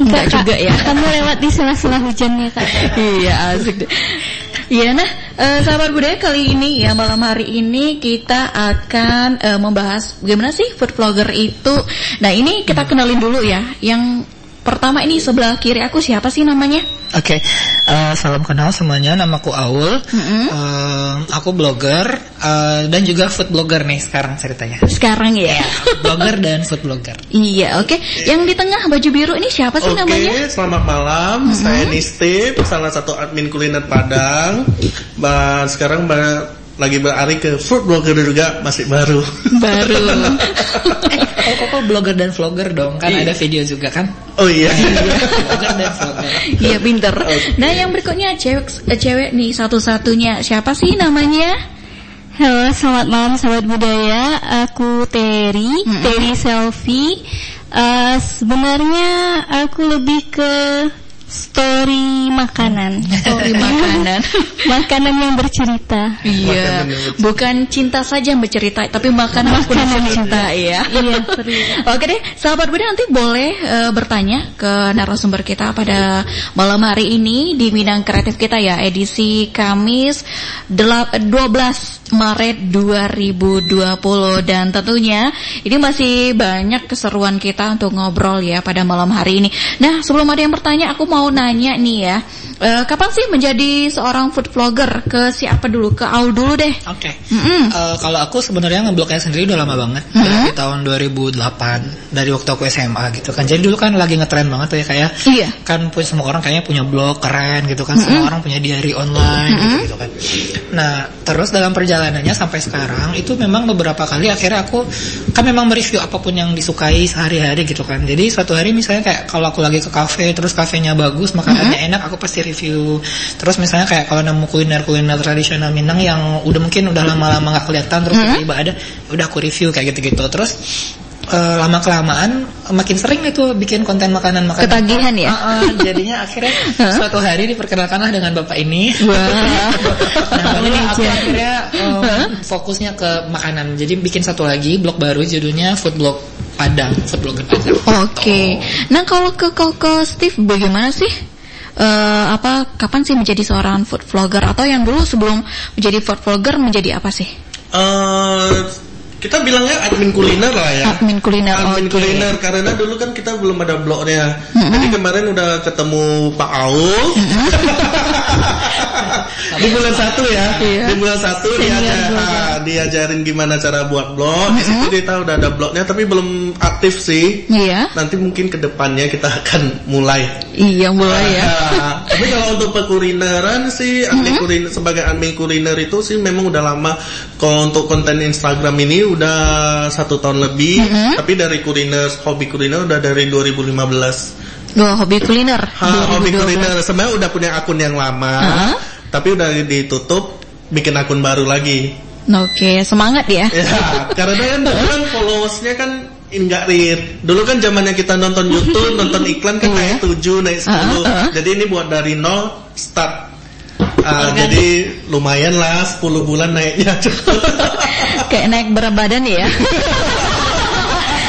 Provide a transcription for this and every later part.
Enggak juga ya. Kamu lewat di sela-sela hujannya kak. iya asik deh. Iya nah eh, sahabat budaya kali ini ya malam hari ini kita akan eh, membahas gimana sih food vlogger itu. Nah ini kita kenalin dulu ya. Yang pertama ini sebelah kiri aku siapa sih namanya? Oke, eh, salam kenal semuanya. Namaku Aul. Eh, aku blogger eh, dan juga food blogger nih sekarang ceritanya. Sekarang ya. blogger dan food blogger. Iya oke. Yang di tengah baju biru ini siapa sih Oke, namanya? selamat malam. Saya Nistip, salah satu admin kuliner Padang. Ba- sekarang ba- lagi beralih ke food blogger juga masih baru. Baru. Oh, kok kok blogger dan vlogger dong? Kan ada video juga kan? Oh iya. blogger dan vlogger. Iya pinter. Nah yang berikutnya cewek eh, cewek nih satu-satunya siapa sih namanya? Halo, selamat malam sahabat budaya. Aku Terry, Terry Selfie. Eh, sebenarnya aku lebih ke story makanan. Story makanan. makanan yang bercerita. Iya, bukan cinta saja yang bercerita, tapi makanan pun Makanan bercerita ya. Iya, serius. Oke deh, sahabat Budi nanti boleh eh, bertanya ke narasumber kita pada malam hari ini di bidang kreatif kita ya, edisi Kamis dela- 12 Maret 2020 dan tentunya ini masih banyak keseruan kita untuk ngobrol ya pada malam hari ini. Nah, sebelum ada yang bertanya, aku mau nanya nih ya, eh, kapan sih menjadi seorang food vlogger? Ke siapa dulu? Ke Aul dulu deh. Oke. Mm-mm. Eh, kalau aku sebenarnya ngebloknya sendiri udah lama banget dari tahun 2008 dari waktu aku SMA gitu kan. Jadi dulu kan lagi ngetren banget tuh ya kayak Iya. kan punya semua orang kayaknya punya blog keren gitu kan. Semua orang punya diary online gitu, gitu kan. Nah, terus dalam perjalanannya sampai sekarang itu memang beberapa kali akhirnya aku kan memang mereview apa pun yang disukai sehari-hari gitu kan. Jadi suatu hari misalnya kayak kalau aku lagi ke kafe terus kafenya bagus, makanannya enak, aku pasti review. Terus misalnya kayak kalau nemu kuliner-kuliner tradisional Minang yang udah mungkin udah lama-lama nggak kelihatan terus tiba-tiba ada, udah aku review kayak gitu-gitu. Terus eh, lama kelamaan makin sering itu bikin konten makanan makanan Ketagihan ya? jadinya akhirnya suatu hari diperkenalkanlah dengan bapak ini Wah. nah baru aku akhirnya em, fokusnya ke makanan jadi bikin satu lagi blog baru judulnya food blog Padang food blogger Padang Oke. Nah kalau ke kalau ke Steve bagaimana sih? Eh apa kapan sih menjadi seorang food vlogger atau yang dulu sebelum menjadi food vlogger menjadi apa sih? Eh, kita bilangnya admin kuliner lah ya. Admin kuliner. Admin oke. kuliner karena dulu kan kita belum ada blognya. Jadi kemarin udah ketemu Pak Aul. di bulan satu ya. Iya. Di bulan satu dia aja, diajarin gimana cara buat blog. Di situ dia tahu udah ada blognya tapi belum aktif sih. Iya. Nanti mungkin ke depannya kita akan mulai. Iya mulai ya. Nah, tapi kalau untuk pekulineran sih admin kuliner sebagai admin kuliner itu sih memang udah lama. Kalau untuk konten Instagram ini udah satu tahun lebih. Tapi dari kuliner hobi kuliner udah dari 2015. Gue hobi kuliner. Ha, hobi 2012. kuliner sebenarnya udah punya akun yang lama. Heeh. Tapi udah ditutup bikin akun baru lagi. Oke semangat ya. Ya, karena kan kan followersnya kan enggak real. Dulu kan zamannya kita nonton YouTube, nonton iklan kan naik 7, naik 10. Uh-uh, uh-uh. Jadi ini buat dari nol start. Ah, jadi lumayan lah 10 bulan naiknya. Kayak naik berat badan ya.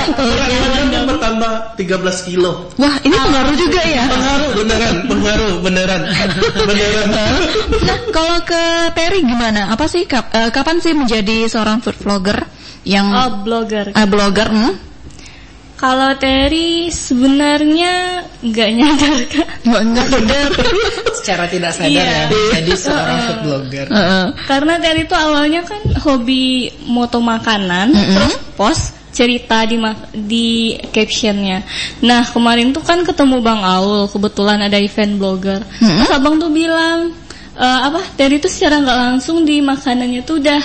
Berat badan kan bertambah 13 kilo. Wah ini pengaruh juga ya. Pengaruh beneran, pengaruh beneran. Beneran. Nah kalau ke Terry gimana? Apa sih kap- eh, kapan sih menjadi seorang food vlogger yang Oh, blogger. eh, blogger? Hmm? Kalau Terry sebenarnya nggak nyadar kak. Nggak nggak bener. secara tidak sadar Iya. ya jadi seorang food blogger Heeh. Karena Terry itu awalnya kan hobi moto makanan, terus post cerita di ma- di captionnya. Nah kemarin tuh kan ketemu Bang Aul, kebetulan ada event blogger. Terus abang tuh bilang e, apa Terry tuh secara nggak langsung di makanannya tuh udah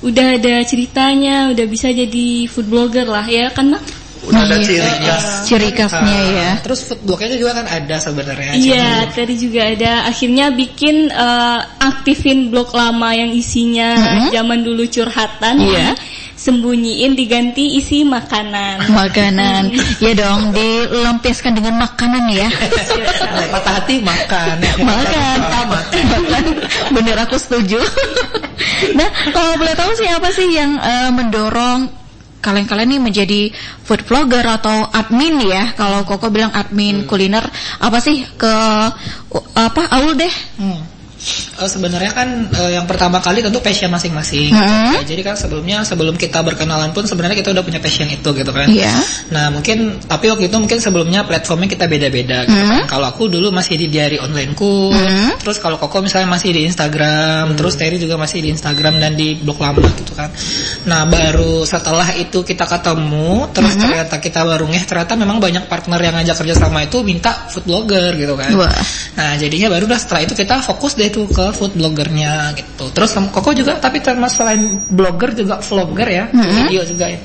udah ada ceritanya, udah bisa jadi food blogger lah ya kan Bang? Udah ada Iya. ciri khas. Ciri khasnya ya. terus food blognya juga kan ada sebenarnya Iya, Terry juga ada. Akhirnya bikin eh, aktifin blog lama yang isinya zaman dulu curhatan. Iya. Sembunyiin diganti isi makanan. Makanan, ya dong, dilampiaskan dengan makanan ya. Nah, patah hati makan Makan, makan. Bener aku setuju. nah, kalau boleh tahu sih apa sih yang eh, mendorong kalian-kalian nih menjadi food vlogger atau admin ya. Kalau Koko bilang admin kuliner, apa sih ke apa Aul deh? Hmm. Uh, sebenarnya kan uh, yang pertama kali tentu passion masing-masing. Hmm. Ya, jadi kan sebelumnya sebelum kita berkenalan pun sebenarnya kita udah punya passion itu gitu kan. Iya. Nah mungkin tapi waktu itu mungkin sebelumnya platformnya kita beda-beda. Gitu Hmm. kan. Kalau aku dulu masih di diary onlineku, Hmm. terus kalau Koko misalnya masih di Instagram, terus Terry juga masih di Instagram dan di blog lama gitu kan. Nah baru setelah itu kita ketemu, terus Hmm. ternyata kita baru ngeh ternyata memang banyak partner yang ngajak kerja sama itu minta food blogger gitu kan. Wah. Nah jadinya baru udah setelah itu kita fokus deh tuh ke food bloggernya gitu. Terus kamu Koko juga tapi termasuk selain blogger juga vlogger ya, Mm-hmm. video juga ya.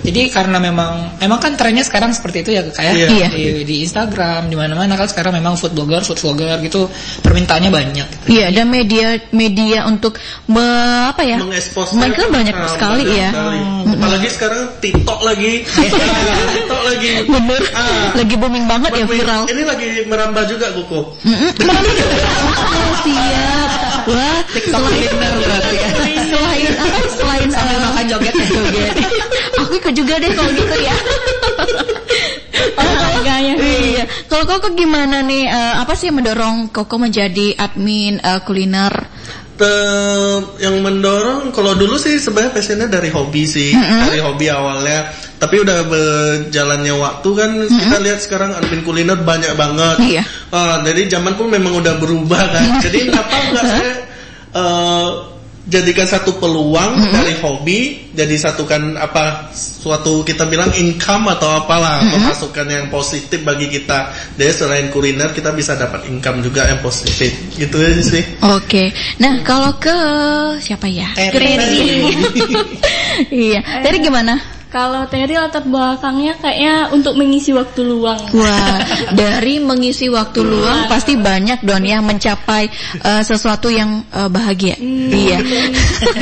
Jadi karena memang memang kan trennya sekarang seperti itu ya kayak Iya. Iya. di, di Instagram di mana-mana kan sekarang memang food blogger, food vlogger gitu permintaannya banyak. Gitu. Iya, dan media media untuk me- apa ya? mengekspos Mereka banyak Ah, sekali ya. sekali. apalagi sekarang TikTok lagi TikTok lagi Bener. Ah. Lagi booming banget ya viral. ini lagi merambah juga Oh, siap. Wah, selain berarti ya. selain apa? Selain Sambil uh, makan joget joget. Aku ikut juga deh kalau gitu ya. Harganya. Iya. Kalau Koko gimana nih? eh, apa sih yang mendorong Koko menjadi admin eh, kuliner? Te- yang mendorong kalau dulu sih sebenarnya passionnya dari hobi sih dari hobi awalnya tapi udah berjalannya waktu kan kita lihat sekarang admin kuliner banyak banget Iya. Ah, jadi zaman pun memang udah berubah kan jadi kenapa nggak saya eh, jadikan satu peluang dari hobi jadi satukan apa suatu kita bilang income atau apalah pemasukan yang positif bagi kita jadi selain kuliner kita bisa dapat income juga yang positif gitu aja sih Oke. Nah, kalau ke siapa ya? Terry. iya. Dari gimana? Kalau Terry latar belakangnya kayaknya untuk mengisi waktu luang. Wah, dari mengisi waktu luang pasti banyak don yang mencapai eh, sesuatu yang eh, bahagia. Iya.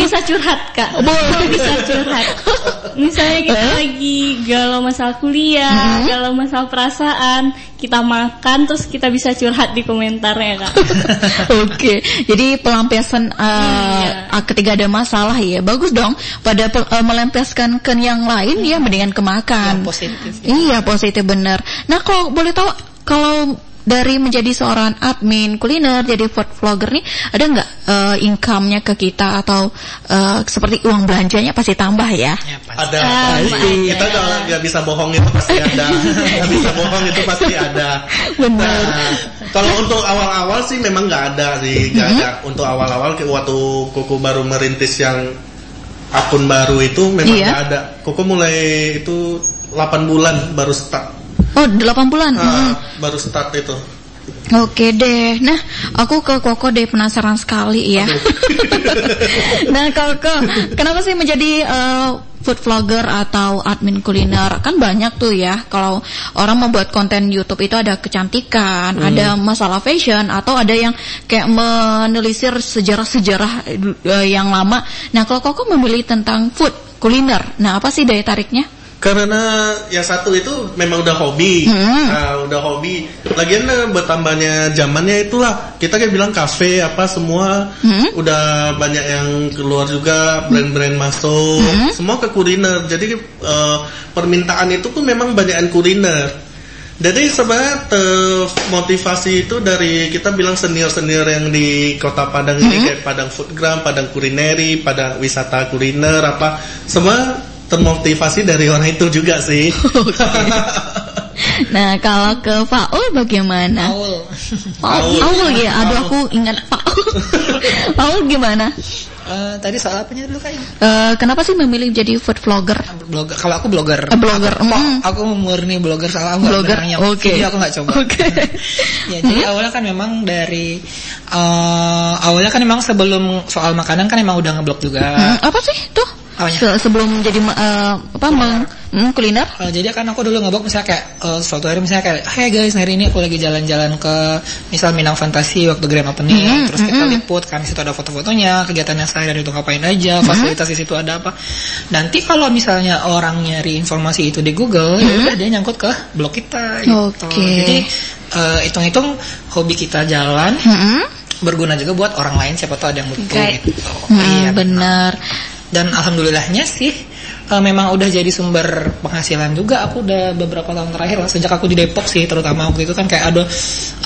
Bisa curhat kak. Boleh. Bisa curhat. Misalnya kita Eh? lagi galau masalah kuliah, galau masalah perasaan, kita makan terus kita bisa curhat di komentarnya kak. Oke, jadi pelampiasan eh, Iya. ketika ada masalah ya bagus dong. Pada eh, melampiaskan ke yang lain ya mendingan ke makan. Yang positif. Iya positif bener. Nah kalau boleh tahu kalau dari menjadi seorang admin kuliner jadi food vlogger nih ada nggak eh, income-nya ke kita atau eh, seperti uang belanjanya pasti tambah ya? Ya, pasti. ada Ah, pasti iya. kita nggak nggak bisa bohong itu pasti ada nggak bisa bohong itu pasti ada Benar. Nah, kalau untuk awal-awal sih memang nggak ada sih nggak ada untuk awal-awal waktu Koko baru merintis yang akun baru itu memang Iya. nggak ada Koko mulai itu 8 bulan baru start Oh 8 bulan. Ah, Mm. baru start itu Oke deh. Nah, aku ke Koko deh penasaran sekali ya. nah, Koko, kenapa sih menjadi eh, food vlogger atau admin kuliner? Kan banyak tuh ya. Kalau orang membuat konten YouTube itu ada kecantikan, ada masalah fashion, atau ada yang kayak menelisir sejarah-sejarah eh, yang lama. Nah, kalau Koko memilih tentang food kuliner, nah apa sih daya tariknya? Karena yang satu itu memang udah hobi, Hmm. nah, udah hobi. Lagian eh, bertambahnya zamannya itulah kita kayak bilang kafe apa semua Hmm. udah banyak yang keluar juga brand-brand masuk, Hmm. semua ke kuliner. Jadi eh, permintaan itu pun memang banyak yang kuliner. Jadi sebenarnya termotivasi itu dari kita bilang senior-senior yang di Kota Padang ini kayak Padang Foodgram, Padang Kulineri, Padang Wisata Kuliner apa semua termotivasi dari orang itu juga sih. Nah, kalau ke Faul bagaimana? Paul. Paul, Paul ya, aduh aku ingat Paul. Paul gimana? Eh, tadi soal apanya dulu kak? Eh, kenapa sih memilih jadi food vlogger? Blogger. Kalau aku blogger. Eh, blogger, Aku, mm. aku murni blogger soal aku nggak Blogger, yang oke. video aku nggak coba. Oke. ya jadi awalnya kan memang dari eh, awalnya kan memang sebelum soal makanan kan memang udah ngeblog juga. Hmm, apa sih tuh? Apanya? Se- sebelum jadi eh, apa meng, hmm, kuliner? Eh, jadi kan aku dulu ngeblog misalnya kayak eh, suatu hari misalnya kayak Hey guys hari ini aku lagi jalan-jalan ke misal Minang Fantasi waktu grand opening Mm, terus kita mm. liput kan situ ada foto-fotonya kegiatannya saya dan itu ngapain aja fasilitas di situ ada apa nanti kalau misalnya orang nyari informasi itu di Google ya udah dia nyangkut ke blog kita gitu Oke. jadi eh, hitung-hitung hobi kita jalan Hmm, berguna juga buat orang lain siapa tahu ada yang butuh Guide. gitu hmm, iya benar. Dan alhamdulillahnya sih uh, memang udah jadi sumber penghasilan juga aku udah beberapa tahun terakhir lah sejak aku di Depok sih terutama waktu itu kan kayak ada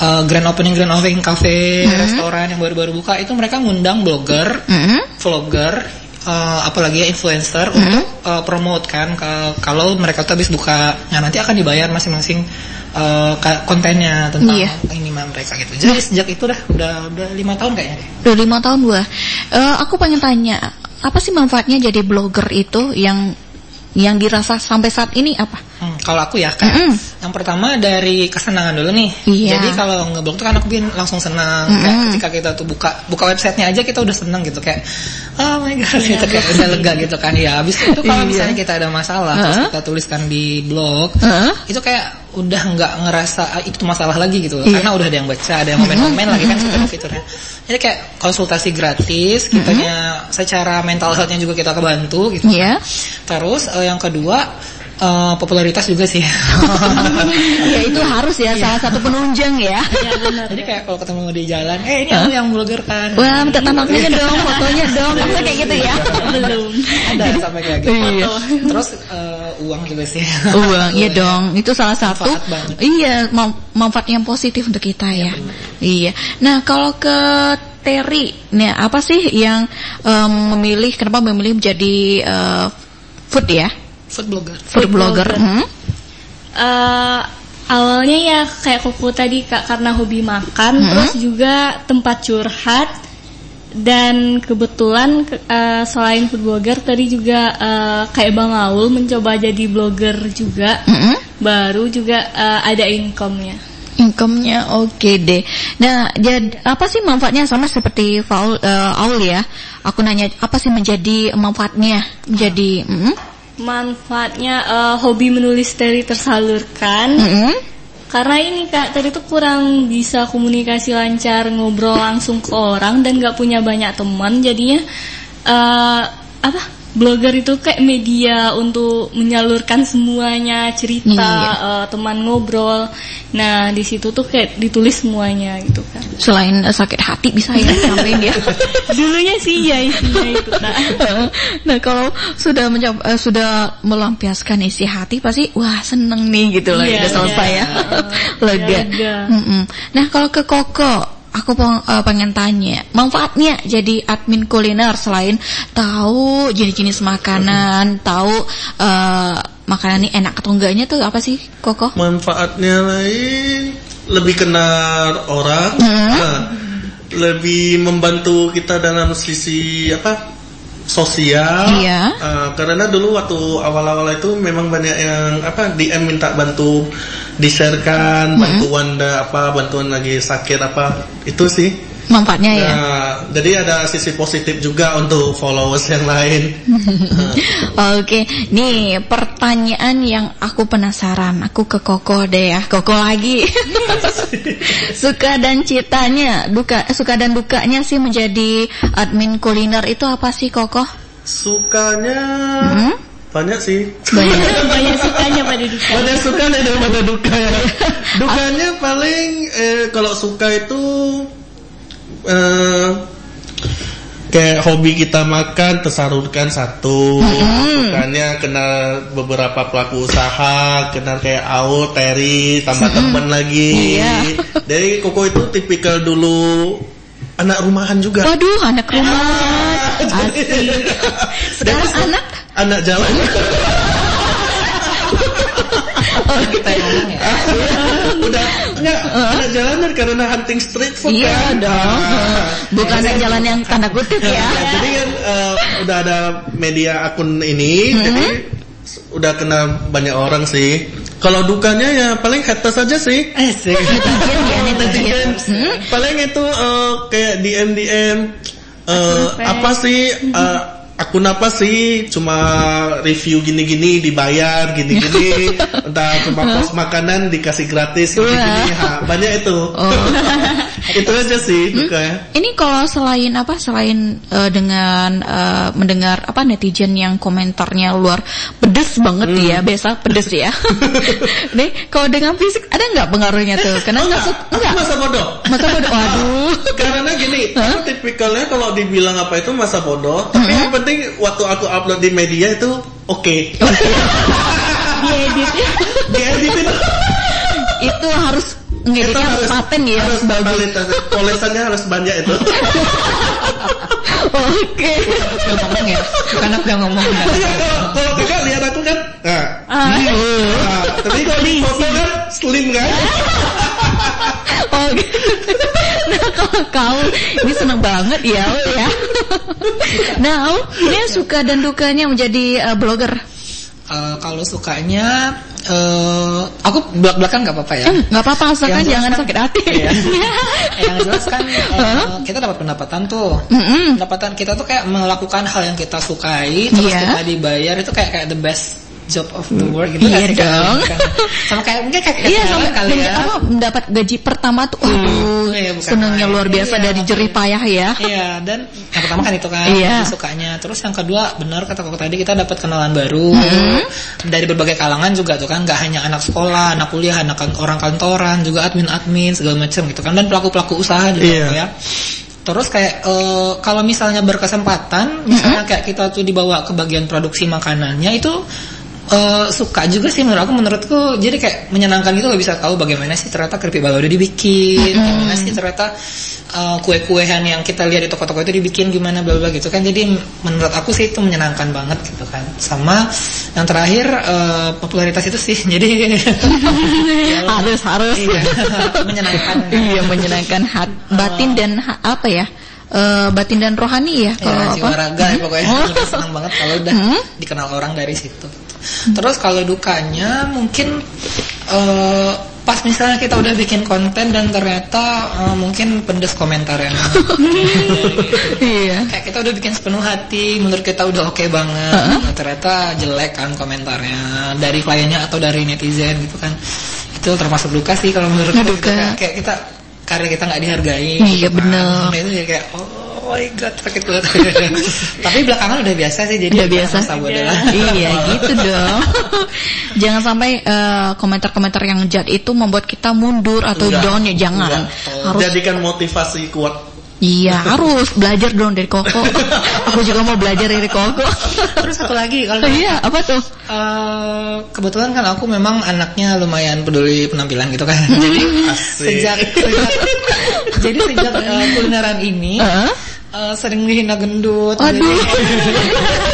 uh, grand opening grand opening cafe mm-hmm. restoran yang baru-baru buka itu mereka ngundang blogger mm-hmm. vlogger uh, apalagi ya influencer mm-hmm. untuk uh, promote kan kalau mereka tuh habis buka nah nanti akan dibayar masing-masing uh, kontennya tentang iya. ini mereka gitu. Jadi nah. sejak itu dah udah udah lima tahun kayaknya deh. Udah lima tahun gua. Uh, aku pengen tanya apa sih manfaatnya jadi blogger itu yang yang dirasa sampai saat ini apa? Hmm, kalau aku ya kan, mm -hmm. yang pertama dari kesenangan dulu nih. Iya. Jadi kalau ngeblog tuh kan aku bikin langsung senang. Mm -hmm. Kayak ketika kita tuh buka buka websitenya aja kita udah senang gitu kayak, oh my god, yeah. gitu kayak udah lega gitu kan. Ya, habis itu kalau iya. misalnya kita ada masalah, uh -huh. terus kita tuliskan di blog, uh -huh. itu kayak udah nggak ngerasa ah, itu masalah lagi gitu loh. Iya. Karena udah ada yang baca, ada yang komen-komen lagi kan fitur-fiturnya. Jadi kayak konsultasi gratis, kitanya secara mental healthnya juga kita kebantu gitu. Iya. Terus uh, yang kedua uh, popularitas juga sih. ya itu harus ya salah satu penunjang ya. Iya benar. Jadi kayak kalau ketemu di jalan, eh ini huh? yang blogger kan. Wah, minta tampaknya dong, fotonya dong. Masa kayak gitu ya? Belum. Ada sampai kayak gitu. Iya. Terus uh, uang juga sih. Uang, iya dong. Itu salah satu. Iya, manfaat yang positif untuk kita ya. Iya. Nah, kalau ke Terry, nih apa sih yang um, memilih kenapa memilih menjadi uh, food ya? Food blogger. Food, blogger. blogger. Hmm? Uh, awalnya ya kayak kuku tadi kak karena hobi makan, hmm? terus juga tempat curhat dan kebetulan uh, selain food blogger tadi juga uh, kayak Bang Aul mencoba jadi blogger juga, hmm? baru juga uh, ada income-nya. Income-nya oke okay deh. Nah, jadi apa sih manfaatnya sama seperti Faul uh, Aul ya? Aku nanya apa sih menjadi manfaatnya menjadi mm -hmm manfaatnya uh, hobi menulis dari tersalurkan. Mm -hmm. Karena ini kak tadi tuh kurang bisa komunikasi lancar ngobrol langsung ke orang dan nggak punya banyak teman jadinya uh, apa blogger itu kayak media untuk menyalurkan semuanya cerita iya. uh, teman ngobrol nah di situ tuh kayak ditulis semuanya gitu kan selain uh, sakit hati bisa ya sampai dia dulunya sih ya isinya itu nah, nah kalau sudah mencoba uh, sudah melampiaskan isi hati pasti wah seneng nih gitu lah iya, udah selesai iya. ya lega, lega. Mm -mm. nah kalau ke koko aku uh, pengen tanya manfaatnya jadi admin kuliner selain tahu jenis-jenis makanan, tahu uh, makanan ini enak atau enggaknya tuh apa sih Koko? Manfaatnya lain lebih kenal orang, hmm. nah, lebih membantu kita dalam sisi apa sosial. Iya. Uh, karena dulu waktu awal-awal itu memang banyak yang apa DM minta bantu di-sharekan, mm -hmm. bantuan apa, bantuan lagi sakit apa, itu sih manfaatnya ya. Nah, jadi ada sisi positif juga untuk followers yang lain. Oke, nih pertanyaan yang aku penasaran, aku ke Koko deh ya, Koko lagi. suka dan citanya, duka, suka dan dukanya sih menjadi admin kuliner itu apa sih Koko? Sukanya. Hmm? Banyak sih. Banyak, banyak sukanya pada duka. Banyak sukanya daripada duka ya. Dukanya paling eh, kalau suka itu eh, kayak hobi kita makan tersalurkan satu. Hmm. makanya kenal beberapa pelaku usaha kenal kayak Aul, Terry tambah hmm. teman lagi. Iya. jadi Koko itu tipikal dulu anak rumahan juga. Waduh anak rumahan. Sekarang anak? anak jalan oh, kita yang ngomong ya udah enggak jalanan karena hunting street food iya kan? dong uh. bukan anak jalan yang tanda kutip ya nah, jadi kan uh, udah ada media akun ini hmm. jadi udah kena banyak orang sih kalau dukanya ya paling haters saja sih. Eh sih. netizen, hmm? Paling itu uh, kayak DM DM uh, apa sih uh, akun apa sih cuma review gini-gini dibayar gini-gini. Entah cuma post makanan dikasih gratis gini-gini. Ha, banyak itu. Oh. itu aja sih hmm? ya. ini kalau selain apa selain uh, dengan uh, mendengar apa netizen yang komentarnya luar pedes banget hmm. ya biasa pedes ya. Nih kalau dengan fisik ada nggak pengaruhnya tuh? Karena nggak oh, enggak masa bodoh. Masa bodoh aduh karena gini, aku tipikalnya kalau dibilang apa itu masa bodoh, tapi yang penting waktu aku upload di media itu oke. Diedit. Diedit itu Itu harus itu ngeditnya harus paten ya, harus bagus. kualitas, tulisannya harus banyak itu. Oke. Udah ngomong ya, yang ngomong. kalau kakak lihat aku kan, nah, Ah, nah, tapi kalau di foto kan slim kan? Oke. Nah kalau kau ini seneng banget ya, Ul, ya. Nah, Ul, ini suka dan dukanya menjadi eh, blogger. Eh, kalau sukanya, eh aku belak belakan nggak apa-apa ya. Eh, nggak apa-apa asalkan jangan kan- sakit hati. Iya. yang jelas kan kita dapat pendapatan tuh. Pendapatan kita tuh kayak melakukan hal yang kita sukai terus Iya. kita dibayar itu kayak kayak the best job of the world gitu Iya Kak? dong. Kan? Sama kayak mungkin kayak Iya sama kali ya. apa mendapat gaji pertama tuh aduh Iya, bukan senengnya main. luar biasa Iya, dari jerih payah ya. Iya, dan yang pertama kan itu kan Iya. sukanya. Terus yang kedua, benar kata kok tadi kita dapat kenalan baru Hmm. dari berbagai kalangan juga tuh kan, nggak hanya anak sekolah, anak kuliah, anak kan- orang kantoran, juga admin-admin segala macam gitu kan, dan pelaku-pelaku usaha juga Iya. ya. Terus kayak eh, kalau misalnya berkesempatan, misalnya kayak kita tuh dibawa ke bagian produksi makanannya itu eh, suka juga sih menurut aku menurutku jadi kayak menyenangkan gitu loh bisa tahu bagaimana sih ternyata keripik balado dibikin gimana sih ternyata eh, kue-kuehan yang kita lihat di toko-toko itu dibikin gimana bla bla gitu kan jadi menurut aku sih itu menyenangkan banget gitu kan sama yang terakhir eh, popularitas itu sih jadi harus harus. Iya, menyenangkan. iya menyenangkan hat, batin dan ha- apa ya? Eh, batin dan rohani ya kalau ya, apa? jiwa raga ya pokoknya Udah senang banget kalau udah Hmm? dikenal orang dari situ. Terus kalau dukanya mungkin eh, pas misalnya kita udah bikin konten dan ternyata eh, mungkin pedes komentarnya. Iya. Kayak kita udah bikin sepenuh hati, menurut kita udah oke banget, Nah, ternyata jelek kan komentarnya dari kliennya atau dari netizen gitu kan. Itu termasuk duka sih kalau menurut Nah, gitu kan. Kayak kita karya kita nggak dihargai. Iya, gitu kan. bener. Nah, itu jadi kayak oh my god sakit banget. Tapi belakangan udah biasa sih jadi Udah biasa. masa bodoh lah. iya gitu dong. jangan sampai eh, komentar-komentar yang jad itu membuat kita mundur atau down ya jangan. Enggak. Harus Jadikan motivasi kuat. Iya harus belajar dong dari Koko. Aku juga mau belajar dari Koko. Terus satu lagi kalau iya apa tuh? Eh, kebetulan kan aku memang anaknya lumayan peduli penampilan gitu kan. Jadi Asik. sejak, sejak jadi sejak eh, kulineran ini Heeh. eh, sering dihina gendut. Aduh. Jadi-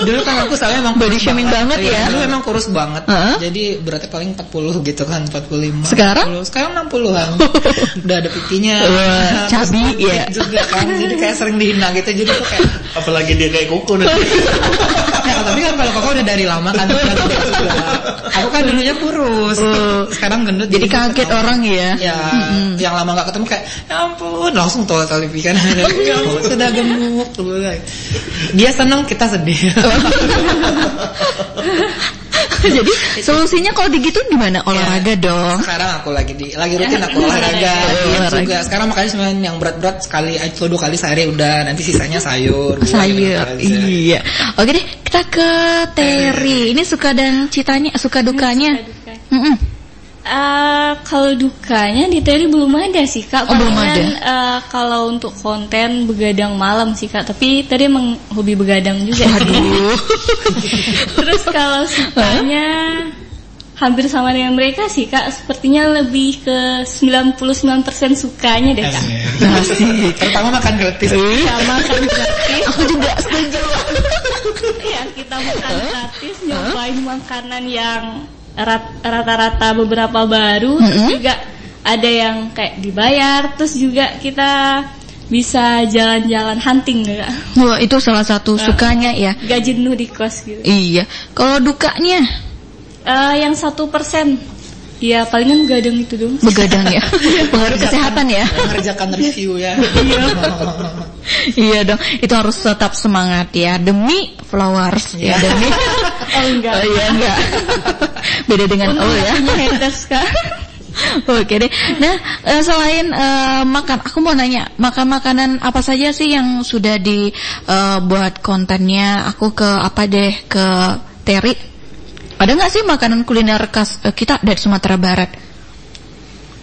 Dulu kan aku soalnya emang Body shaming banget ya. Dulu memang kurus banget. Heeh. Jadi beratnya paling 40 gitu kan, 45. Sekarang? 40. Sekarang 60-an. Udah ada pipinya. Terus cabi, ya. juga kan. Jadi kayak sering dihina gitu. Jadi tuh kayak Apalagi dia kayak kuku nanti. Ya, tapi kan kalau kakak udah dari lama kan juga. Aku kan dulunya kurus, sekarang gendut. Jadi kaget orang ya. Ya, yang lama gak ketemu kayak, ya ampun, langsung tolak tali pikan. ya sudah gemuk. Dia senang, kita sedih. Jadi solusinya kalau digitu gimana? Olahraga dong. Sekarang aku lagi di, lagi rutin aku olahraga, Olahraga. juga. Sekarang makanya cuma yang berat-berat sekali, atau dua kali sehari udah. Nanti sisanya sayur. Sayur. gitu. Iya. Oke deh, kita ke Terry. Ini suka dan citanya, suka dukanya. Duka. Mm-mm. Eh, kalau dukanya di Terry belum ada sih kak. Oh, belum ada. eh, kalau untuk konten begadang malam sih kak. Tapi tadi emang hobi begadang juga. Aduh. Terus kalau sukanya hampir sama dengan mereka sih kak. Sepertinya lebih ke 99% sukanya deh kak. Asik. Terutama makan gratis. Sama kan gratis. Aku juga setuju. Ya kita makan gratis, nyobain makanan yang rat- rata-rata beberapa baru, terus juga ada yang kayak dibayar, terus juga kita bisa jalan-jalan hunting kak. Wah, itu salah satu sukanya ya. Gak jenuh di kos gitu. Iya. Kalau dukanya Eh, yang satu persen, ya palingan begadang itu dong. begadang ya. Pengaruh kesehatan ya. Mengerjakan review ya. iya dong. Itu harus tetap semangat ya demi flowers ya demi. Oh enggak. Oh iya enggak. Beda dengan oh ya. Punya haters kak. Oke deh. Nah, eh, selain eh, makan, aku mau nanya, makan makanan apa saja sih yang sudah dibuat kontennya? Aku ke apa deh ke Terry. Ada nggak sih makanan kuliner khas eh, kita dari Sumatera Barat?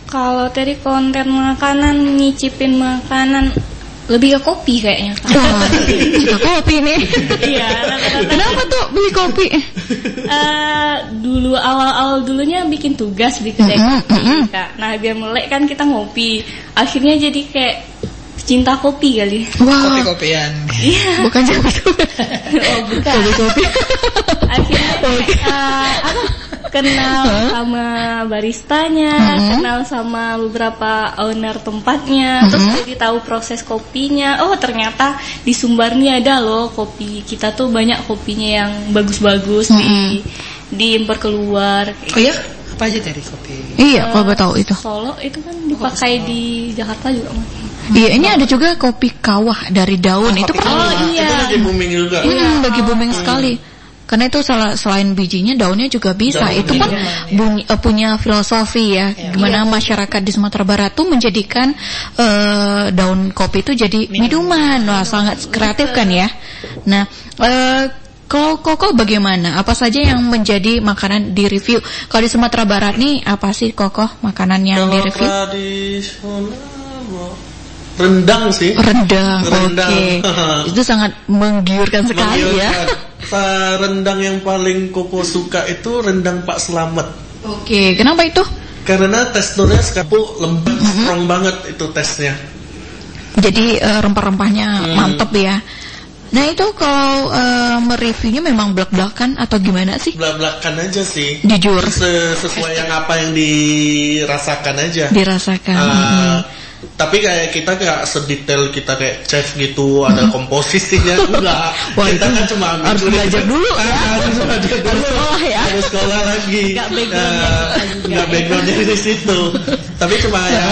Kalau tadi konten makanan, nyicipin makanan, lebih ke kopi kayaknya. Wah, suka kopi nih. Iya. Kenapa tuh beli kopi? Eh, dulu awal-awal dulunya bikin tugas di kedai kopi. Kak. Nah, biar melek kan kita ngopi. Akhirnya jadi kayak cinta kopi kali. Wah, Kopi-kopian. Iya. bukan jago Oh, bukan. kopi. Akhirnya eh, apa? Kenal sama baristanya, kenal sama beberapa owner tempatnya, terus jadi tahu proses kopinya. Oh, ternyata di Sumbarnya ada loh kopi. Kita tuh banyak kopinya yang bagus-bagus di diimpor keluar. Oh ya? Apa aja dari kopi? Iya, kalau gue tahu itu. Solo itu kan dipakai di Jakarta juga. Mas. Iya, ini ada juga kopi kawah dari daun. itu kopi pernah. Oh Itu iya. lagi booming juga. Hmm, lagi booming sekali. Karena itu salah, selain bijinya daunnya juga bisa. Daun itu kan bunyi- eh, punya filosofi ya, gimana masyarakat di Sumatera Barat tuh menjadikan eh, daun kopi itu jadi minuman. Wah, sangat kreatif kan ya. Nah, eh, kalau Koko bagaimana? Apa saja yang menjadi makanan di review? Kalau di Sumatera Barat nih apa sih Koko makanan yang di Kalau review? Rendang sih. Rendang, Rendang. oke. Itu sangat menggiurkan sekali ya. Menggiurkan. Sa- rendang yang paling koko suka itu rendang Pak Slamet. Oke, kenapa itu? Karena teksturnya sekarang lembut, Mm-hmm. strong banget itu tesnya. Jadi eh, rempah-rempahnya Hmm. mantep ya. Nah itu kalau eh, mereviewnya memang belak-belakan atau gimana sih? Belak-belakan aja sih. Jujur Se- sesuai yang apa yang dirasakan aja. dirasakan. Ah, Tapi kayak kita nggak sedetail kita kayak chef gitu, ada komposisinya enggak. Wah, kita kan cuma ambil harus belajar dulu ya. Ah, harus belajar dulu. sekolah ya. Harus sekolah lagi. Nggak backgroundnya di situ. Tapi cuma ya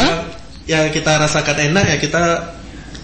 yang kita rasakan enak ya kita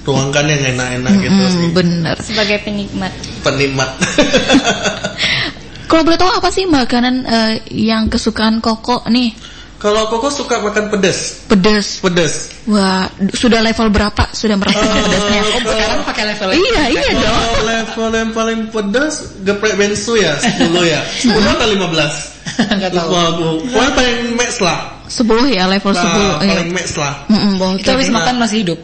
tuangkan yang enak-enak gitu sih. Hmm, bener. Sebagai penikmat. Penikmat. Kalau boleh tahu apa sih makanan eh, yang kesukaan Koko nih? Kalau Koko suka makan pedas, Pedes. pedas. Wah, sudah level berapa? Sudah merasakan pedasnya? Oh, sekarang pakai level Iya, iya dong. Kalau level yang paling pedas geprek bensu ya 10 ya 10 atau 15 Enggak tahu. Lupa aku Pokoknya paling max lah 10 ya, level 10. nah, iya. Paling max lah Mm-mm, boleh. Itu habis makan masih hidup.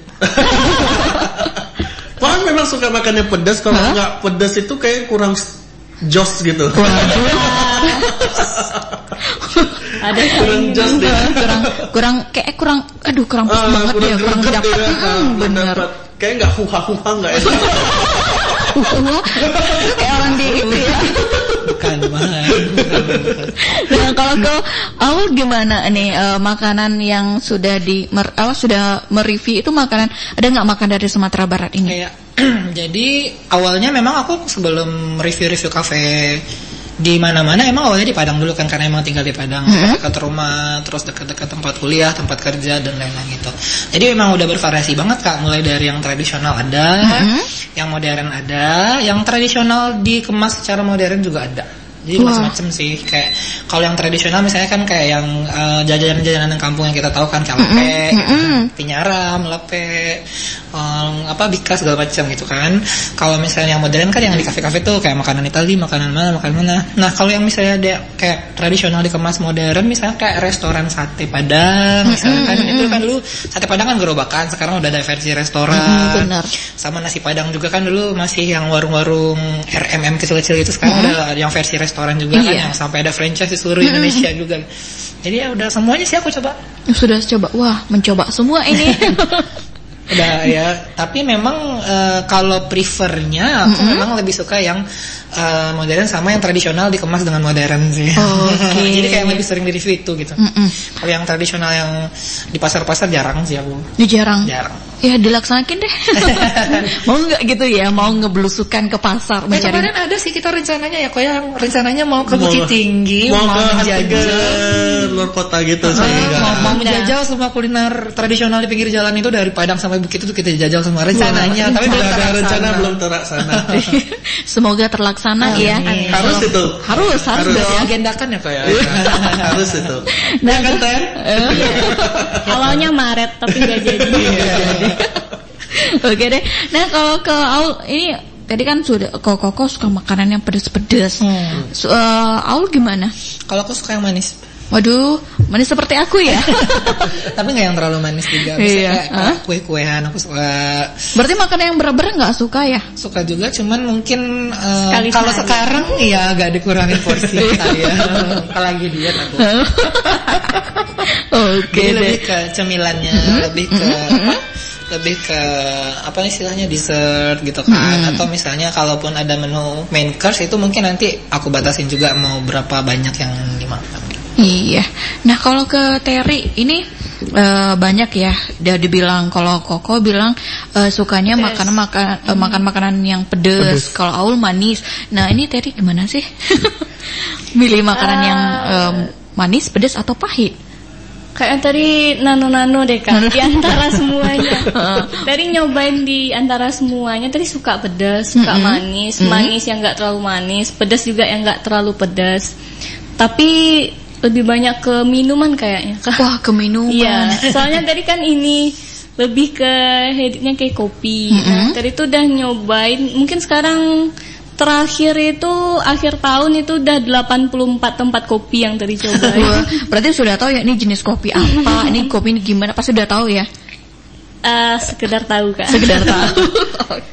Pokoknya memang suka makannya pedas Kalau Hah? nggak pedas itu kayak kurang s- jos gitu Ada Kurang jos deh kurang kurang kayak kurang aduh kurang pas Ah, banget ya, kurang dapat. ah, Hmm, kurang bener. Kayak nggak huha-huha nggak enak Wah, kayak orang di itu ya. Bukan, bukan. Nah, kalau ke Aul gimana nih eh, makanan yang sudah di mer, apa, sudah mereview itu makanan ada nggak makan dari Sumatera Barat ini? Kayak jadi awalnya memang aku sebelum review-review kafe di mana-mana emang awalnya di Padang dulu kan karena emang tinggal di Padang dekat rumah terus dekat-dekat tempat kuliah tempat kerja dan lain-lain gitu. Jadi memang udah bervariasi banget kak. Mulai dari yang tradisional ada yang modern ada yang tradisional dikemas secara modern juga ada jadi macam-macam sih kayak kalau yang tradisional misalnya kan kayak yang eh, jajanan-jajanan yang kampung yang kita tahu kan kayak lepe, pinyaram, lepe, em, apa bika segala macam gitu kan. Kalau misalnya yang modern kan yang di kafe-kafe tuh kayak makanan Itali, makanan mana, makanan mana. Nah kalau yang misalnya dia kayak tradisional dikemas modern, misalnya kayak restoran sate Padang, misalnya kan itu kan dulu sate Padang kan gerobakan, sekarang udah ada versi restoran. Benar. Sama nasi Padang juga kan dulu masih yang warung-warung RMM kecil-kecil itu sekarang udah ada yang versi restoran juga kan Iya. yang sampai ada franchise di seluruh Indonesia juga. Jadi ya udah semuanya sih aku coba. Sudah coba, wah mencoba semua ini. Udah ya, tapi memang eh, kalau prefernya aku memang lebih suka yang eh, modern sama yang tradisional dikemas dengan modern sih. Oke. Jadi kayak lebih sering di review itu gitu. Mm-mm. Kalau yang tradisional yang di pasar-pasar jarang sih aku. Ini jarang. Jarang. Ya dilaksanakan deh. mau nggak gitu ya? Mau ngebelusukan ke pasar mencari kemarin ada sih kita rencananya ya, kok yang rencananya mau ke Bukit Tinggi, Mau mau, ke menjajal, luar kota gitu sih mau, mau menjajal semua kuliner tradisional di pinggir jalan itu dari Padang sampai Bukit itu kita jajal semua rencananya, tapi belum ada rencana belum terlaksana Semoga terlaksana ya. Amin. Harus itu Harus, harus Harus. diagendakan ya kok ya. Harus itu Nah, Ya kan Ten? Awalnya Maret tapi nggak jadi. Oke deh. Nah kalau ke Aul ini tadi kan sudah kok Koko suka makanan yang pedes-pedes. Hmm. Eh, Aul gimana? Kalau aku suka yang manis. Waduh, manis seperti aku ya. Tapi nggak yang terlalu manis juga. Iya. Bisa kayak Hah? kue-kuean aku suka Berarti makanan yang berat-berat nggak suka ya? suka juga cuman mungkin Sekali kalau sehari. sekarang ya agak dikurangin porsi saya kalau lagi diet aku Oke Jadi deh. lebih ke cemilannya lebih ke apa lebih ke apa istilahnya dessert gitu kan atau misalnya kalaupun ada menu main course itu mungkin nanti aku batasin juga mau berapa banyak yang dimakan Iya. Nah kalau ke Terry ini eh, banyak ya. Dia dibilang kalau Koko bilang eh, sukanya makan makan eh, makan makanan yang pedes. Kalau Aul manis. Nah ini Terry gimana sih? Milih makanan yang em, manis, pedes atau pahit? Kayak tadi nano-nano deh kak, di antara semuanya. Tadi nyobain di antara semuanya, tadi suka pedas, suka manis, manis yang nggak terlalu manis, pedas juga yang nggak terlalu pedas. Tapi lebih banyak ke minuman kayaknya kak. Wah ke minuman. Iya, soalnya tadi kan ini lebih ke headnya kayak kopi. Nah, tadi tuh udah nyobain, mungkin sekarang terakhir itu akhir tahun itu udah 84 tempat kopi yang tadi cobain. Wah, berarti sudah tahu ya ini jenis kopi apa, ini kopi ini gimana, pasti sudah tahu ya. Eh, sekedar tahu kak. Sekedar tahu.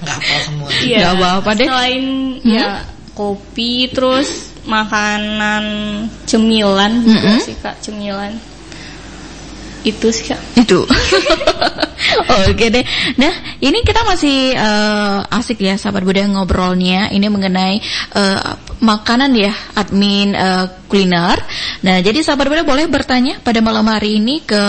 nggak apa semua Iya. Apa-apa deh. Selain ya kopi terus makanan cemilan juga sih kak cemilan. Itu sih kak. itu oke deh nah ini kita masih eh, asik ya sahabat budaya ngobrolnya ini mengenai eh, makanan ya admin eh, kuliner. Nah jadi sahabat budaya boleh bertanya pada malam hari ini ke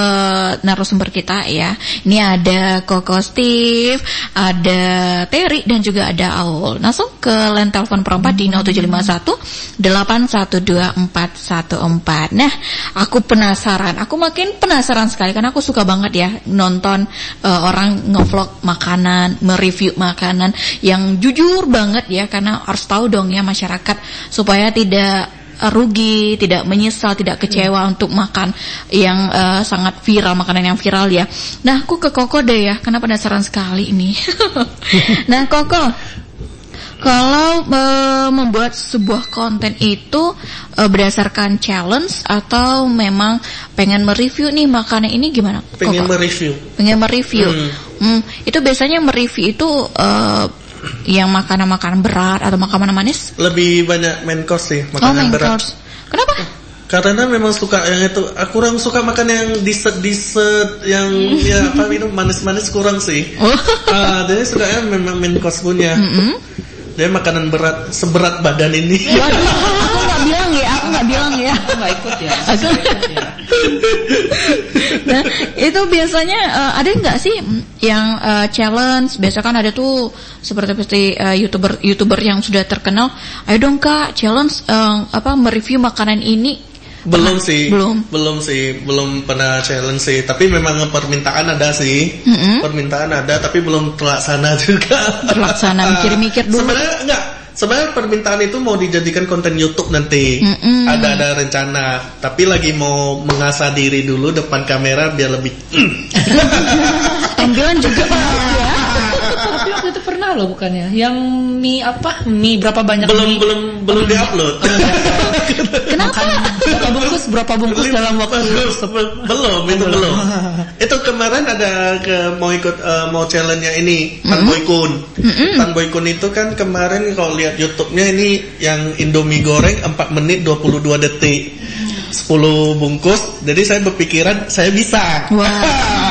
narasumber kita ya. Ini ada Koko Steve ada Terry dan juga ada Aul. Langsung ke line telepon perempat di 0751 812 nah aku penasaran. Aku makin penasaran sekali karena aku suka banget ya nonton eh, orang ngevlog makanan, mereview makanan yang jujur banget ya karena harus tahu dong ya masyarakat supaya tidak rugi, tidak menyesal, tidak kecewa untuk makan yang eh, sangat viral, makanan yang viral ya. Nah, aku ke Koko deh ya, karena penasaran sekali ini. nah, Koko, kalau eh, membuat sebuah konten itu eh, berdasarkan challenge atau memang pengen mereview nih makanan ini gimana? pengen Koko? mereview pengen mereview. Hmm, itu biasanya mereview itu eh, yang makanan-makanan berat atau makanan manis? lebih banyak main course sih oh, makanan main berat course. Kenapa? Karena memang suka yang itu, aku kurang suka makan yang dessert dessert yang ya apa minum manis-manis kurang sih. Oh. Ah, jadi sukanya memang main course punya. Dia makanan berat seberat badan ini. Waduh, aku nggak bilang ya, aku nggak bilang ya. aku nggak ikut ya Aku- nah, itu biasanya eh, ada nggak sih yang eh, challenge? Biasa kan ada tuh seperti seperti eh, youtuber youtuber yang sudah terkenal. Ayo dong kak, challenge eh, apa mereview makanan ini. belum sih, Belum. belum sih, belum pernah challenge sih. Tapi memang permintaan ada sih, Mm-mm. permintaan ada, tapi belum terlaksana juga. Terlaksana, mikir-mikir dulu. Sebenarnya enggak. Sebenarnya permintaan itu mau dijadikan konten YouTube nanti. Mm-mm. Ada ada rencana, tapi lagi mau mengasah diri dulu depan kamera biar lebih. Tampilan juga ya. Itu pernah loh bukannya yang mie apa mie berapa banyak belum mie? belum belum diupload. Kenapa? berapa bungkus berapa bungkus dalam waktu belum itu belum. itu kemarin ada ke mau ikut eh, mau challenge-nya ini Tan Boy Kun. Tan Boy Kun itu kan kemarin kalau lihat YouTube-nya ini yang Indomie goreng 4 menit 22 detik. 10 bungkus. Jadi saya berpikiran saya bisa. Wah.